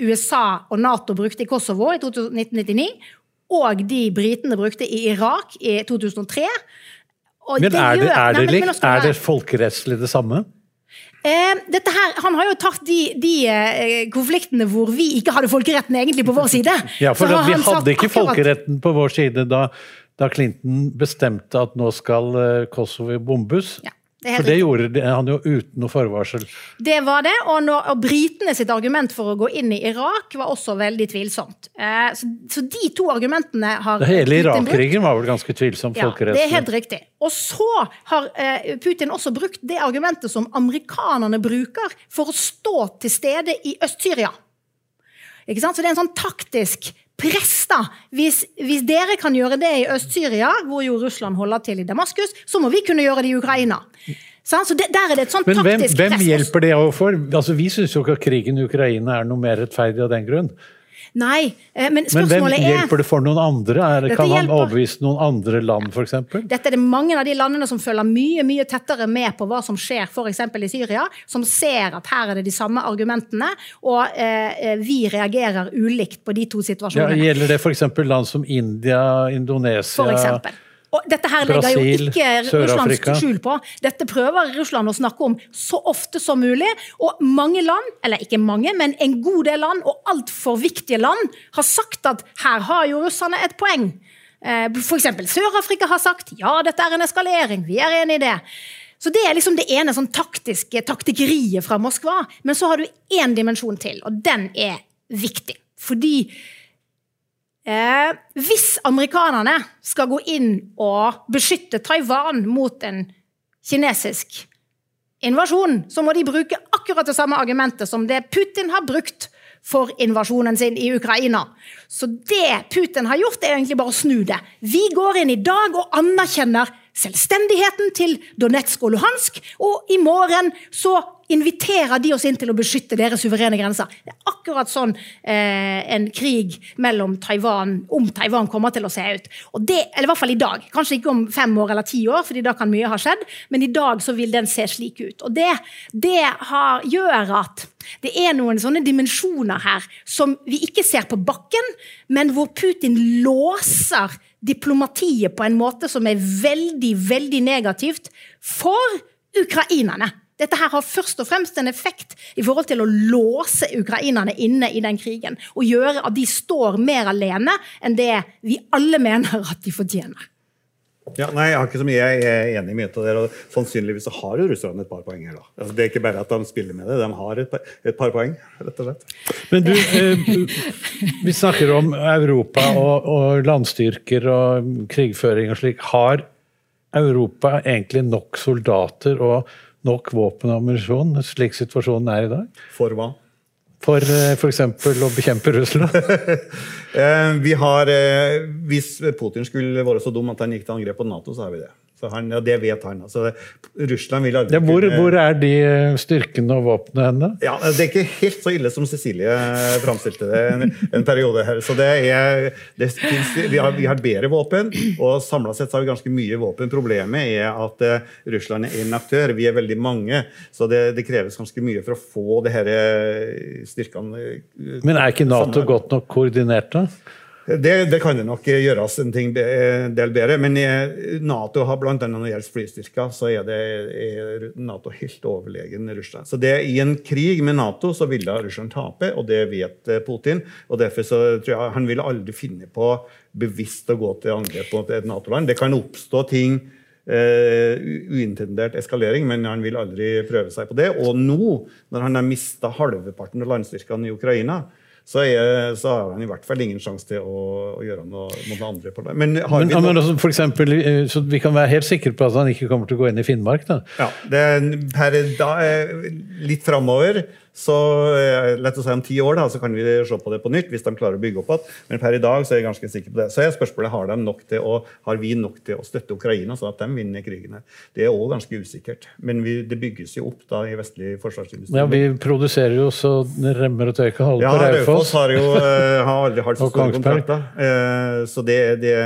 USA og Nato brukte i Kosovo i 1999, og de britene brukte i Irak i 2003. men er det, er det, likt? Er det folkerettslig det samme? Eh, her, han har jo tatt de, de eh, konfliktene hvor vi ikke hadde folkeretten egentlig på vår side. (laughs) Ja, for vi hadde ikke folkeretten på vår side da, da, Clinton bestemte at nå skal eh, Kosovo bombes. Ja. Det For det gjorde de- han jo uten noe forvarsel. Det var det, og, når, og britene sitt argument for å gå inn i Irak var også veldig tvilsomt. Eh, så, så de to argumentene har Det hele. Irak-krigen var vel ganske tvilsom Ja, det er helt riktig. Og så har eh, Putin også brukt det argumentet som amerikanerne bruker for å stå til stede i Øst-Syria. Så det er en sånn taktisk press, da. Hvis, hvis dere kan gjøre det i Øst-Syria, hvor jo Russland holder til i Damaskus, så må vi kunne gjøre det i Ukraina. Så det, der er det et sånt Men hvem, taktisk hvem press. hjelper det overfor? Altså, vi syns jo ikke at krigen i Ukraina er noe mer rettferdig av den grunn. Nei, men spørsmålet Men hvem er hjelper det for noen andre? Er, kan han hjelper- overbevise noen andre land, f.eks.? Dette er det mange av de landene som følger mye mye tettere med på hva som skjer f.eks. i Syria, som ser at her er det de samme argumentene, og eh, vi reagerer ulikt på de to Ja, situasjonene. gjelder det f.eks. land som India, Indonesia For eksempel. Og dette her legger jo ikke Russland skjul på. Dette prøver Russland å snakke om så ofte som mulig. Og mange land, eller ikke mange, men en god del land, og altfor viktige land, har sagt at her har jo russerne et poeng. F.eks. For eksempel Sør-Afrika har sagt ja, dette er en eskalering, vi er enig i det. Så Det er liksom det ene sånn taktiske taktikkeriet fra Moskva. Men så har du én dimensjon til, og den er viktig. Fordi Eh, hvis amerikanerne skal gå inn og beskytte Taiwan mot en kinesisk invasjon, så må de bruke akkurat det samme argumentet som det Putin har brukt for invasjonen sin i Ukraina. Så det Putin har gjort, er egentlig bare å snu det. Vi går inn i dag og anerkjenner selvstendigheten til Donetsk og Luhansk, og i morgen så inviterer de oss inn til å beskytte deres suverene grenser. Det er akkurat sånn eh, en krig mellom Taiwan, om Taiwan kommer til å se ut. Og det, eller i hvert fall i dag. Kanskje ikke om fem år eller ti år, fordi da kan mye ha skjedd, men i dag så vil den se slik ut. Og det, det har, gjør at det er noen sånne dimensjoner her som vi ikke ser på bakken, men hvor Putin låser diplomatiet på en måte som er veldig, veldig negativt for ukrainerne. Dette her har først og fremst en effekt i forhold til å låse ukrainerne inne i den krigen. Og gjøre at de står mer alene enn det vi alle mener at de fortjener. Ja, nei, Jeg har ikke så mye jeg er enig i mye av det. og Sannsynligvis så har jo russerne et par poeng her. da. Altså, det er ikke bare at de spiller med det, de har et par, et par poeng. rett og slett. Men du, eh, vi snakker om Europa og, og landstyrker og krigføring og slik. Har Europa egentlig nok soldater og nok våpen og ammunisjon, slik situasjonen er i dag? For hva? For eh, f.eks. å bekjempe Russland? (laughs) Eh, vi har, eh, Hvis Putin skulle være så dum at han gikk til angrep på Nato, så har vi det. Så han, ja, Det vet han. Altså, Russland vil aldri Ja, hvor, kunne- hvor er de styrkene og våpnene henne? Ja, Det er ikke helt så ille som Cecilie framstilte det en, en periode her. Så det er, det finnes, vi, har, vi har bedre våpen, og samla sett så har vi ganske mye våpen. Problemet er at uh, Russland er en aktør. Vi er veldig mange. Så det, det kreves ganske mye for å få det her eh, styrkene uh, Men er ikke Nato sammen? godt nok koordinert, da? Det, det kan det nok gjøres en ting, del bedre. Men Nato har annet når det gjelder flystyrker, så er, det, er Nato helt overlegen Russland. Så det, I en krig med Nato så ville Russland tape, og det vet eh, Putin. og Derfor så tror jeg han vil aldri finne på bevisst å gå til angrep på et Nato-land. Det kan oppstå ting Uh, uintendert eskalering, men han vil aldri prøve seg på det. Og nå, når han har mista halveparten av landstyrkene i Ukraina, så, er, så har han i hvert fall ingen sjanse til å, å gjøre noe mot andre. på det. Men har Men, vi ja, men noe- altså, for eksempel, eh, så vi kan være helt sikre på at han ikke kommer til å gå inn i Finnmark? da? Ja, det er per da, eh, litt framover så eh, lett å si om ti år da, så kan vi se på det på nytt hvis de klarer å bygge opp igjen. Men per i dag så er jeg ganske sikker på det. Så er spørsmålet har, de nok til å, har vi nok til å støtte Ukraina, sånn at de vinner krigen. her. Det er òg ganske usikkert. Men vi, det bygges jo opp da i vestlig forsvarsindustri. Ja, Vi produserer jo så remmer og tørker halve Ja, på Raufoss Raufoss. har jo eh, har aldri hatt så store kontrakter. Eh, Så det, det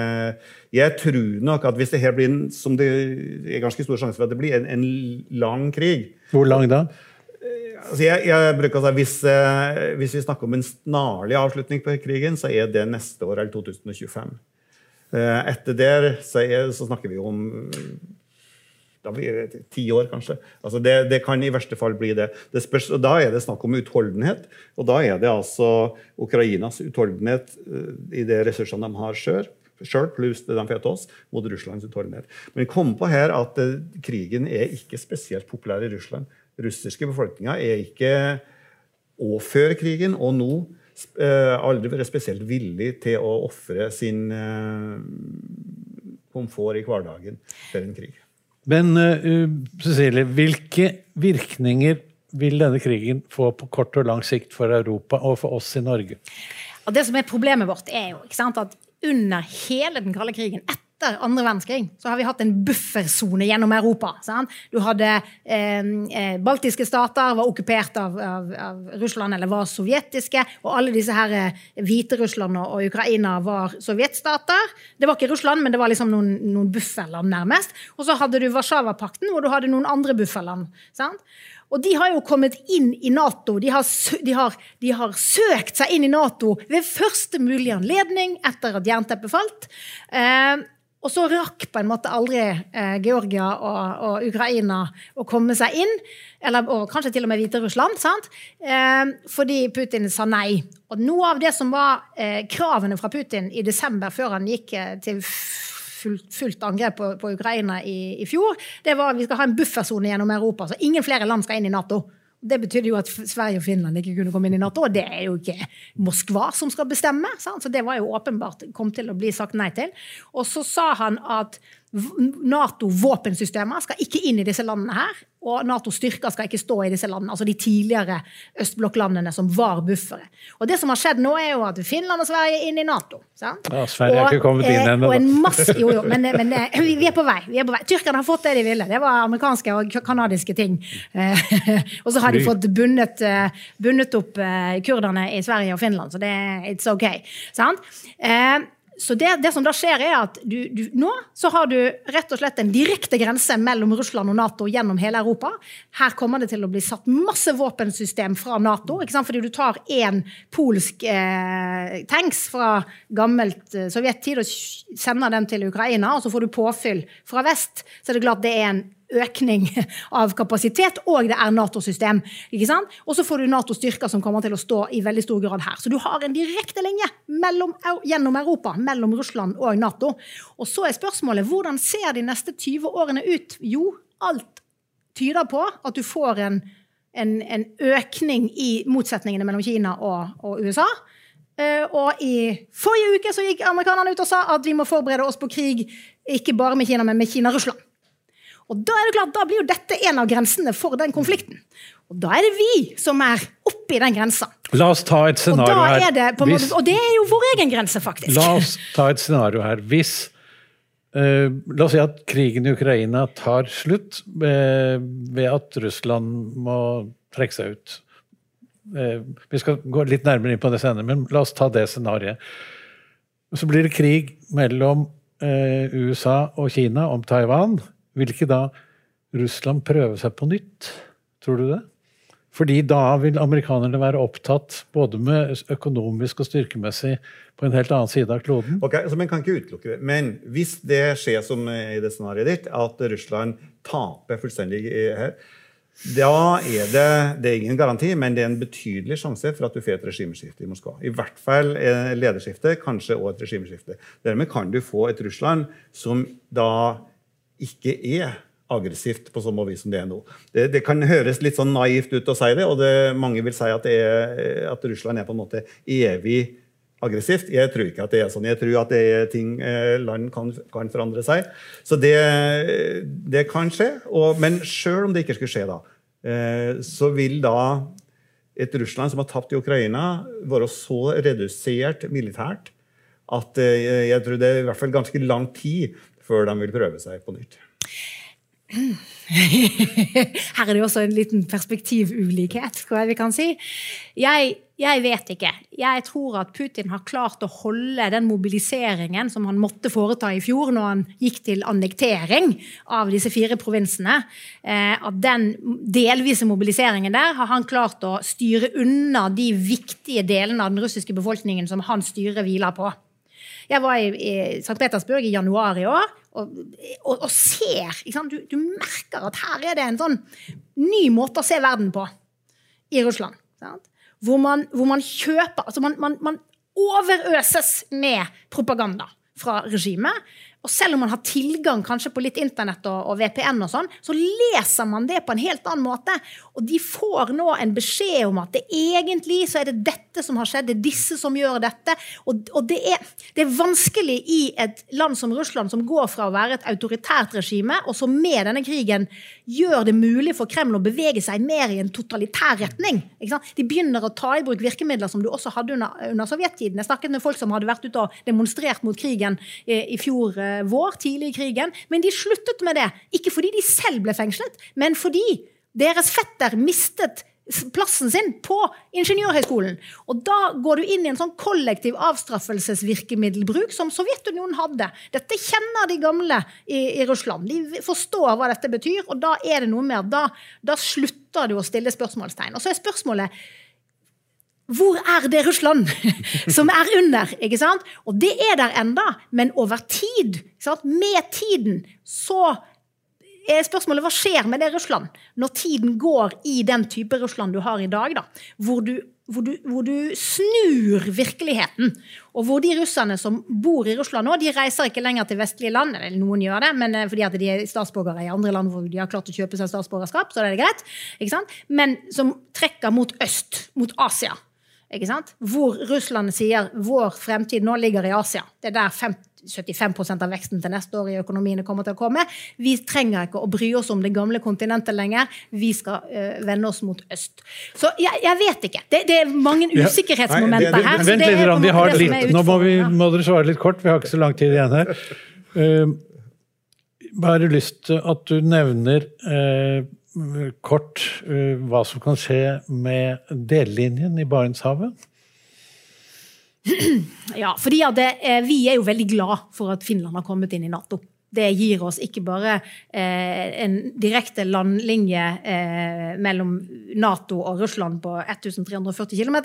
Jeg tror nok at hvis det her blir en, som det er ganske stor sjanse for at det blir, en, en lang krig Hvor lang da? Altså jeg, jeg bruker å si hvis, eh, hvis vi snakker om en snarlig avslutning på krigen, så er det neste år eller 2025. Eh, Etter det så, er, så snakker vi om da blir det ti år, kanskje. Altså det, det kan i verste fall bli det. det spørs, Da er det snakk om utholdenhet. Og da er det altså Ukrainas utholdenhet eh, i de ressursene de har sjøl, sjøl, pluss det de får til oss, mot Russlands utholdenhet. Men kom på her at eh, krigen er ikke spesielt populær i Russland. Russiske befolkninga er ikke og før krigen og nå eh, aldri vært spesielt villig til å ofre sin eh, komfort i hverdagen for en krig. Men uh, Cecilie, hvilke virkninger vil denne krigen få på kort og lang sikt for Europa og for oss i Norge? Og det som er Problemet vårt er jo sant, at under hele den kalde krigen, etter andre verdenskrig, så har vi hatt en buffersone gjennom Europa. Sant? Du hadde eh, eh Baltiske stater var okkupert av, av, av, Russland eller var sovjetiske. Og alle disse her eh, Hviterussland og, og Ukraina var sovjetstater. Det var ikke Russland, men det var liksom noen, noen bufferland, nærmest. Og så hadde du Warszawapakten, hvor du hadde noen andre bufferland. Sant? Og de har jo kommet inn i Nato. De har, de, har, de har, søkt seg inn i Nato ved første mulige anledning etter at jernteppet falt. Eh, og så rakk på en måte aldri eh, Georgia og, og, Ukraina å komme seg inn. Eller, og kanskje til og med Hviterussland. sant? Eh, fordi Putin sa nei. Og noe av det som var eh, kravene fra Putin i desember, før han gikk eh, til fullt, fullt angrep på, på Ukraina i, i, fjor, det var at vi skal ha en buffersone gjennom Europa. Så ingen flere land skal inn i Nato. Det betydde jo at Sverige og Finland ikke kunne komme inn i Nato. Og det er jo ikke Moskva som skal bestemme. Sant? Så det var jo åpenbart kom til å bli sagt nei til. Og så sa han at Nato-våpensystemer skal ikke inn i disse landene her. Og Nato-styrker skal ikke stå i disse landene, altså de tidligere østblokklandene som var buffere. Og det som har skjedd nå, er jo at Finland og Sverige er inne i Nato. Sant? Ja, Sverige har ikke kommet inn ennå. En masse, Jo, jo, men, men, (laughs) vi er på vei. vi er på vei. Tyrkerne har fått det de ville. Det var amerikanske og kanadiske ting. Eh, (laughs) og så har de fått bundet, eh, bundet opp kurderne i Sverige og Finland, så det er it's ok. Sant? Så det, det, som da skjer, er at du, du, nå så har du rett og slett en direkte grense mellom Russland og Nato gjennom hele Europa. Her kommer det til å bli satt masse våpensystem fra Nato. ikke sant? Fordi du tar én polsk eh, tanks fra gammelt eh, sovjettid og sender den til Ukraina, og så får du påfyll fra vest. Så er det klart det er en økning (laughs) av kapasitet, og det er Nato-system. ikke sant? Og så får du Nato-styrker som kommer til å stå i veldig stor grad her. Så du har en direkte linje mellom, gjennom Europa, mellom Russland og Nato. Og så er spørsmålet hvordan ser de neste 20 årene ut? Jo, alt tyder på at du får en, en, en økning i motsetningene mellom Kina og, og USA. Uh, og i forrige uke så gikk amerikanerne ut og sa at vi må forberede oss på krig ikke bare med Kina, men med Kina-Russland. Og da er det klart, da blir jo dette en av grensene for den konflikten. Og da er det vi som er oppi den grensa. La oss ta et scenario her. Det Hvis, og det er jo vår egen grense, faktisk. La oss ta et scenario her. Hvis uh, La oss si at krigen i Ukraina tar slutt uh, ved at Russland må trekke seg ut. Uh, vi skal gå litt nærmere inn på det senere, men la oss ta det scenarioet. Så blir det krig mellom USA og Kina om Taiwan. Vil ikke da Russland prøve seg på nytt? Tror du det? Fordi da vil amerikanerne være opptatt både med økonomisk og styrkemessig på en helt annen side av kloden. Ok, så Man kan ikke utelukke det. Men hvis det skjer som i det scenarioet ditt, at Russland taper fullstendig her, da er det, det er ingen garanti, men det er en betydelig sjanse for at du får et regimeskifte i Moskva. I hvert fall lederskifte, kanskje også et regimeskifte. Dermed kan du få et Russland som da ikke er aggressivt på samme vis som det er nå. Det, det, kan høres litt sånn naivt ut å si det, og det, mange vil si at, er, at, Russland er på en måte evig aggressivt. Jeg tror ikke at det er sånn. Jeg tror at det er ting eh, land kan, kan, forandre seg. Så det, det kan skje. Og, men sjøl om det ikke skulle skje, da, eh, så vil da et Russland som har tapt i Ukraina, være så redusert militært at eh, jeg tror det er i hvert fall ganske lang tid før de vil prøve seg på nytt. (laughs) Her er det også en liten perspektivulikhet, tror jeg vi kan si. Jeg, jeg, vet ikke. Jeg tror at Putin har klart å holde den mobiliseringen som han måtte foreta i fjor når han gikk til annektering av disse fire provinsene. Eh, at den delvise mobiliseringen der har han klart å styre unna de viktige delene av den russiske befolkningen som hans styre hviler på. Jeg var i, i St. Petersburg i januar i år og, og, og ser du, du, merker at her er det en sånn ny måte å se verden på i Russland. Hvor man, hvor man, kjøper Altså, man, man, man overøses med propaganda fra regimet. Og selv om man har tilgang kanskje på litt internett og, og VPN, og sånn, så leser man det på en helt annen måte. Og de får nå en beskjed om at det egentlig så er det dette som har skjedd, det er disse som gjør dette. Og, og det, er, det, er, vanskelig i et land som Russland, som går fra å være et autoritært regime, og som med denne krigen gjør det mulig for Kreml å bevege seg mer i en totalitær retning. De begynner å ta i bruk virkemidler som du også hadde under, under sovjettiden. Jeg snakket med folk som hadde vært ute og demonstrert mot krigen i, i fjor Eh, vår, tidlig i krigen. Men de sluttet med det. Ikke fordi de selv ble fengslet, men fordi deres fetter mistet plassen sin på Ingeniørhøgskolen. Og da går du inn i en sånn kollektiv avstraffelsesvirkemiddelbruk som Sovjetunionen hadde. Dette kjenner de gamle i, i, Russland. De forstår hva dette betyr, og da er det noe mer. Da, da slutter du å stille spørsmålstegn. Og så er spørsmålet hvor er det Russland (laughs) som er under? ikke sant? Og det er der enda, men over tid, med tiden, så spørsmålet hva skjer med det Russland når tiden går i den type Russland du har i dag, da, hvor du, hvor du, hvor du snur virkeligheten. Og hvor de russerne som bor i Russland nå, de reiser ikke lenger til vestlige land. eller Noen gjør det, men eh, fordi at de er statsborgere i andre land hvor de har klart å kjøpe seg statsborgerskap. så er det greit, ikke sant? Men som trekker mot øst, mot Asia. Hvor Russland sier vår fremtid nå ligger i Asia. Det er der 50, 75 av veksten til neste år i økonomiene kommer til å komme. Vi trenger ikke å bry oss om det gamle kontinentet lenger. Vi skal uh, vende oss mot øst. Så jeg, jeg vet ikke. Det, det, er mange usikkerhetsmomenter her. Vent litt, vi har litt, nå må, vi, må, dere svare litt kort, vi har ikke så lang tid igjen her. Uh, bare lyst til at du nevner uh, kort uh, hva som kan skje med dellinjen i Barentshavet? (clears throat) Ja, fordi det, eh, vi er jo veldig glad for at Finland har kommet inn i Nato. Det gir oss ikke bare eh, en direkte landlinje eh, mellom Nato og Russland på 1340 km,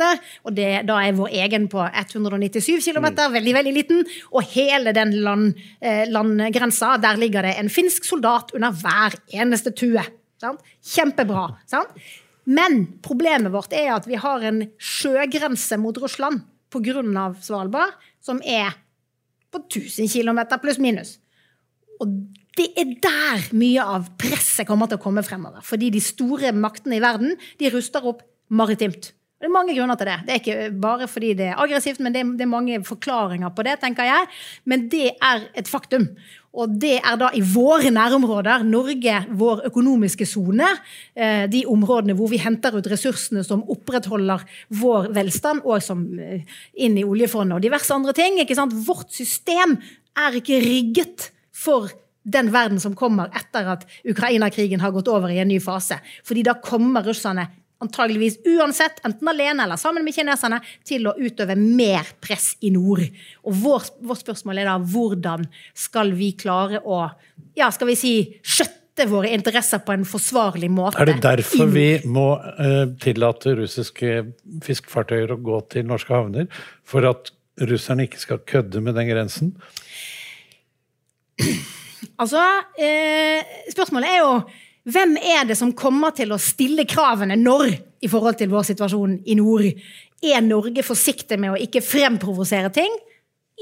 og det, da er vår egen på 197 km, mm. veldig veldig liten. Og hele den land, eh, landgrensa, der ligger det en finsk soldat under hver eneste tue. Sant? Kjempebra. Sant? Men problemet vårt er at vi har en sjøgrense mot Russland pga. Svalbard som er på 1000 km pluss minus. Og det er der mye av presset kommer til å komme fremover. Fordi de store maktene i verden de ruster opp maritimt. Det er mange grunner til det. Det er ikke bare fordi det er aggressivt, men det er, det er, mange forklaringer på det, tenker jeg. Men det er et faktum. Og det er da i våre nærområder, Norge, vår økonomiske sone, eh, de områdene hvor vi henter ut ressursene som opprettholder vår velstand, og som eh, inn i oljefondet og diverse andre ting. Vårt system er ikke rigget for den verden som kommer etter at Ukraina-krigen har gått over i en ny fase. Fordi da kommer russerne antageligvis uansett, enten alene eller sammen med kineserne, til å utøve mer press i nord. Og vår, vårt spørsmål er da hvordan skal vi klare å ja, skal vi si, skjøtte våre interesser på en forsvarlig måte. Er det derfor vi må uh, tillate russiske fiskefartøyer å gå til norske havner? For at russerne ikke skal kødde med den grensen? Altså, eh, spørsmålet er jo hvem er det som kommer til å stille kravene når i forhold til vår situasjon i nord? Er Norge forsiktig med å ikke fremprovosere ting?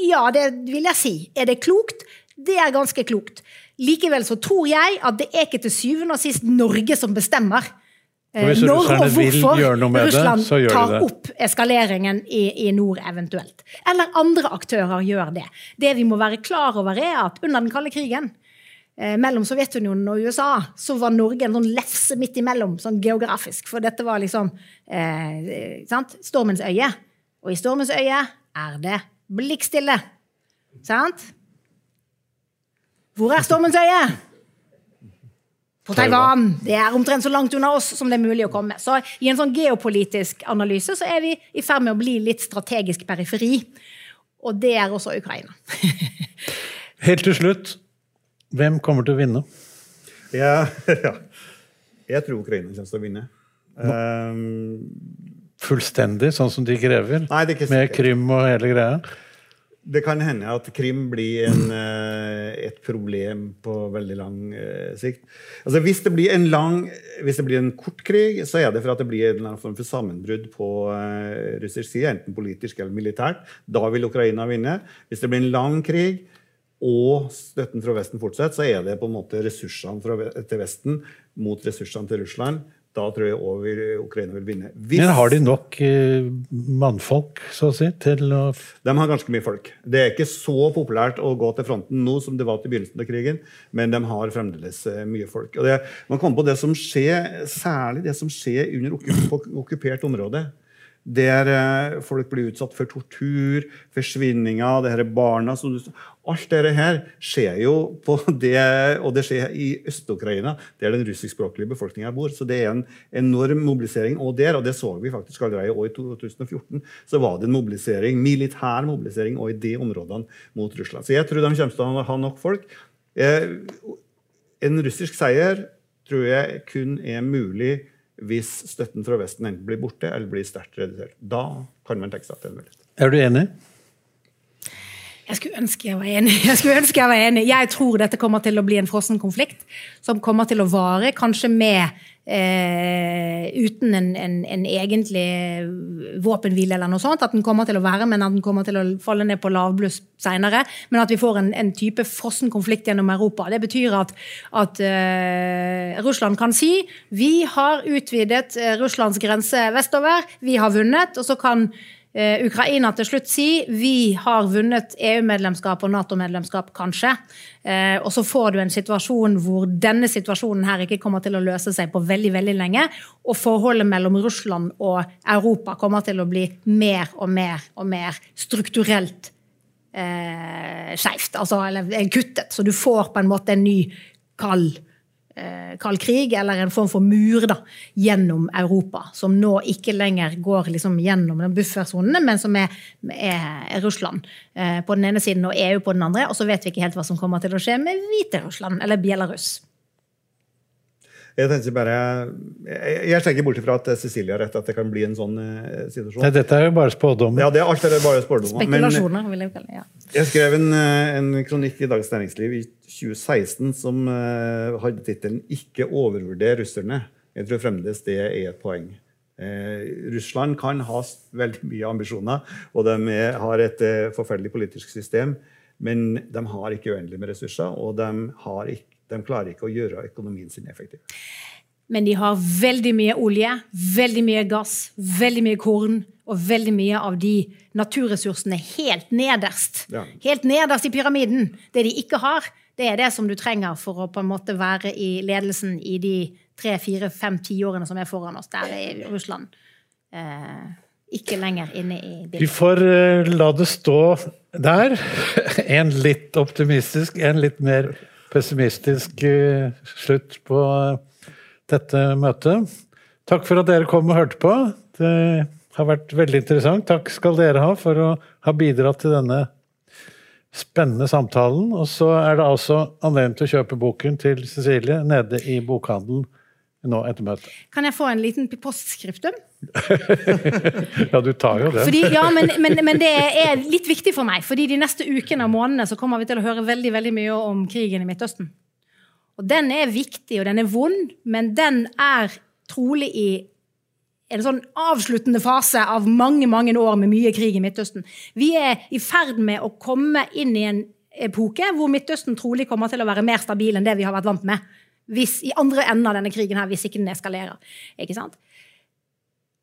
Ja, det vil jeg si. Er det klokt? Det er ganske klokt. Likevel så tror jeg at det er ikke til syvende og sist Norge som bestemmer. Og når og hvorfor Russland det, tar opp eskaleringen i, i, nord eventuelt. Eller andre aktører gjør det. Det vi må være klar over, er at under den kalde krigen Eh, mellom Sovjetunionen og USA, så var Norge en sånn lefse midt imellom, sånn geografisk. For dette var liksom eh, sant? stormens øye. Og i stormens øye er det blikkstille. Sant? Hvor er stormens øye? På Taiwan. Det er omtrent så langt unna oss som det er mulig å komme. Så i en sånn geopolitisk analyse så er vi i ferd med å bli litt strategisk periferi. Og det er også Ukraina. (laughs) Helt til slutt, hvem kommer til å vinne? Ja, (laughs) ja. Jeg tror Ukraina kommer til å vinne. Um, Fullstendig, sånn som de krever? Nei, det er ikke Med Krim og hele greia? Det kan hende at Krim blir en, eh, et problem på veldig lang eh, sikt. Altså, hvis, det blir en lang, hvis det blir en kort krig, så er det for at det blir en eller annen form for sammenbrudd på eh, russisk side, enten politisk eller militært. Da vil Ukraina vinne. Hvis det blir en lang krig, og støtten fra Vesten fortsetter, så er det på en måte ressursene fra, til Vesten mot ressursene til Russland da tror jeg over Ukraina vil vinne. Hvis, Men har de nok eh, mannfolk, så å si, til å De har ganske mye folk. Det er ikke så populært å gå til fronten nå som det var til begynnelsen av krigen, men de har fremdeles eh, mye folk. Og det, man kommer på det som skjer, Særlig det som skjer under okkupert område der eh, folk blir utsatt for tortur, forsvinninger, det her barna som du, Alt dette her skjer jo på (laughs) det, og det skjer i Øst-Ukraina, der den russiskspråklige befolkninga bor. Så det er en enorm mobilisering òg der, og det så vi faktisk allerede i 2014. Så var det en mobilisering, militær mobilisering òg i de områdene mot Russland. Så jeg tror de kommer til å ha nok folk. Eh, en russisk seier tror jeg kun er mulig hvis støtten fra Vesten enten blir borte eller blir sterkt redusert. Da kan man tenke seg at det er mulighet. Er du enig? Jeg skulle ønske jeg var enig. Jeg skulle ønske jeg var enig. Jeg tror dette kommer til å bli en frossen konflikt som kommer til å vare, kanskje med eh, uten en, en, en, egentlig våpenhvile eller noe sånt. At den kommer til å være, men at den kommer til å falle ned på lavbluss seinere. Men at vi får en, en, type frossen konflikt gjennom Europa. Det betyr at, at eh, Russland kan si vi har utvidet eh, Russlands grense vestover, vi har vunnet. og så kan Ukraina til slutt si vi har vunnet EU-medlemskap og Nato-medlemskap, kanskje. Uh, og så får du en situasjon hvor denne situasjonen her ikke kommer til å løse seg på veldig veldig lenge. Og forholdet mellom Russland og Europa kommer til å bli mer og mer og mer strukturelt eh, skeivt. Altså eller kuttet. Så du får på en måte en ny kald eh, kald krig, eller en form for mur da, gjennom Europa. Som nå ikke lenger går liksom gjennom den buffersonene, men som er, er, Russland eh, på den ene siden og EU på den andre. Og så vet vi ikke helt hva som kommer til å skje med Hviterussland eller Belarus. Jeg tenker bare, jeg, jeg tenker bort ifra at Cecilie har rett, at det kan bli en sånn uh, situasjon. Nei, dette er jo bare spådommer. Ja, det er alt er bare spådommer. Spekulasjoner, vil jeg kalle det. ja. Jeg skrev en, eh, en kronikk i Dagens Næringsliv i 2016 som uh, hadde tittelen 'Ikke overvurder russerne'. Jeg tror fremdeles det er et poeng. Eh, Russland kan ha veldig mye ambisjoner, og de er, har et eh, forferdelig politisk system. Men de har ikke uendelig med ressurser, og de har ikke de klarer ikke å gjøre økonomien sin effektiv. Men de har veldig mye olje, veldig mye gass, veldig mye korn og veldig mye av de naturressursene helt nederst. Ja. Helt nederst i pyramiden. Det de ikke har, det er det som du trenger for å på en måte være i ledelsen i de tre, fire, fem tiårene som er foran oss der i Russland. Eh, ikke lenger inne i bildet. Vi får uh, la det stå der. (laughs) En litt optimistisk, en litt mer pessimistisk eh, slutt på eh, dette møtet. Takk for at dere kom og hørte på. Det har vært veldig interessant. Takk skal dere ha for å ha bidratt til denne spennende samtalen. Og så er det altså anledning til å kjøpe boken til Cecilie nede i bokhandelen nå etter møtet. Kan jeg få en liten postskriptum? Ja, du tar jo det. Fordi, ja, men, men, men, det er litt viktig for meg. fordi de neste ukene og månedene så kommer vi til å høre veldig, veldig mye om krigen i Midtøsten. Og den er viktig, og den er vond, men den er trolig i en sånn avsluttende fase av mange mange år med mye krig i Midtøsten. Vi er i ferd med å komme inn i en epoke hvor Midtøsten trolig kommer til å være mer stabil enn det vi har vært vant med hvis, i andre enden av denne krigen her, hvis ikke den eskalerer. Ikke sant?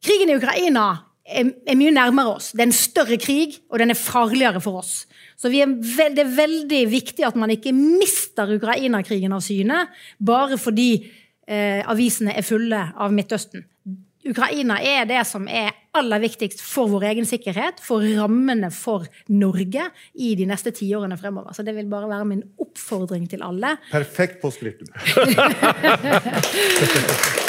Krigen i Ukraina er, er, mye nærmere oss. Det er en større krig, og den er farligere for oss. Så er det er veldig viktig at man ikke mister Ukraina-krigen av syne bare fordi eh, avisene er fulle av Midtøsten. Ukraina er det som er aller viktigst for vår egen sikkerhet, for rammene for Norge i de neste tiårene fremover. Så det vil bare være min oppfordring til alle. Perfekt på skriptum. (laughs)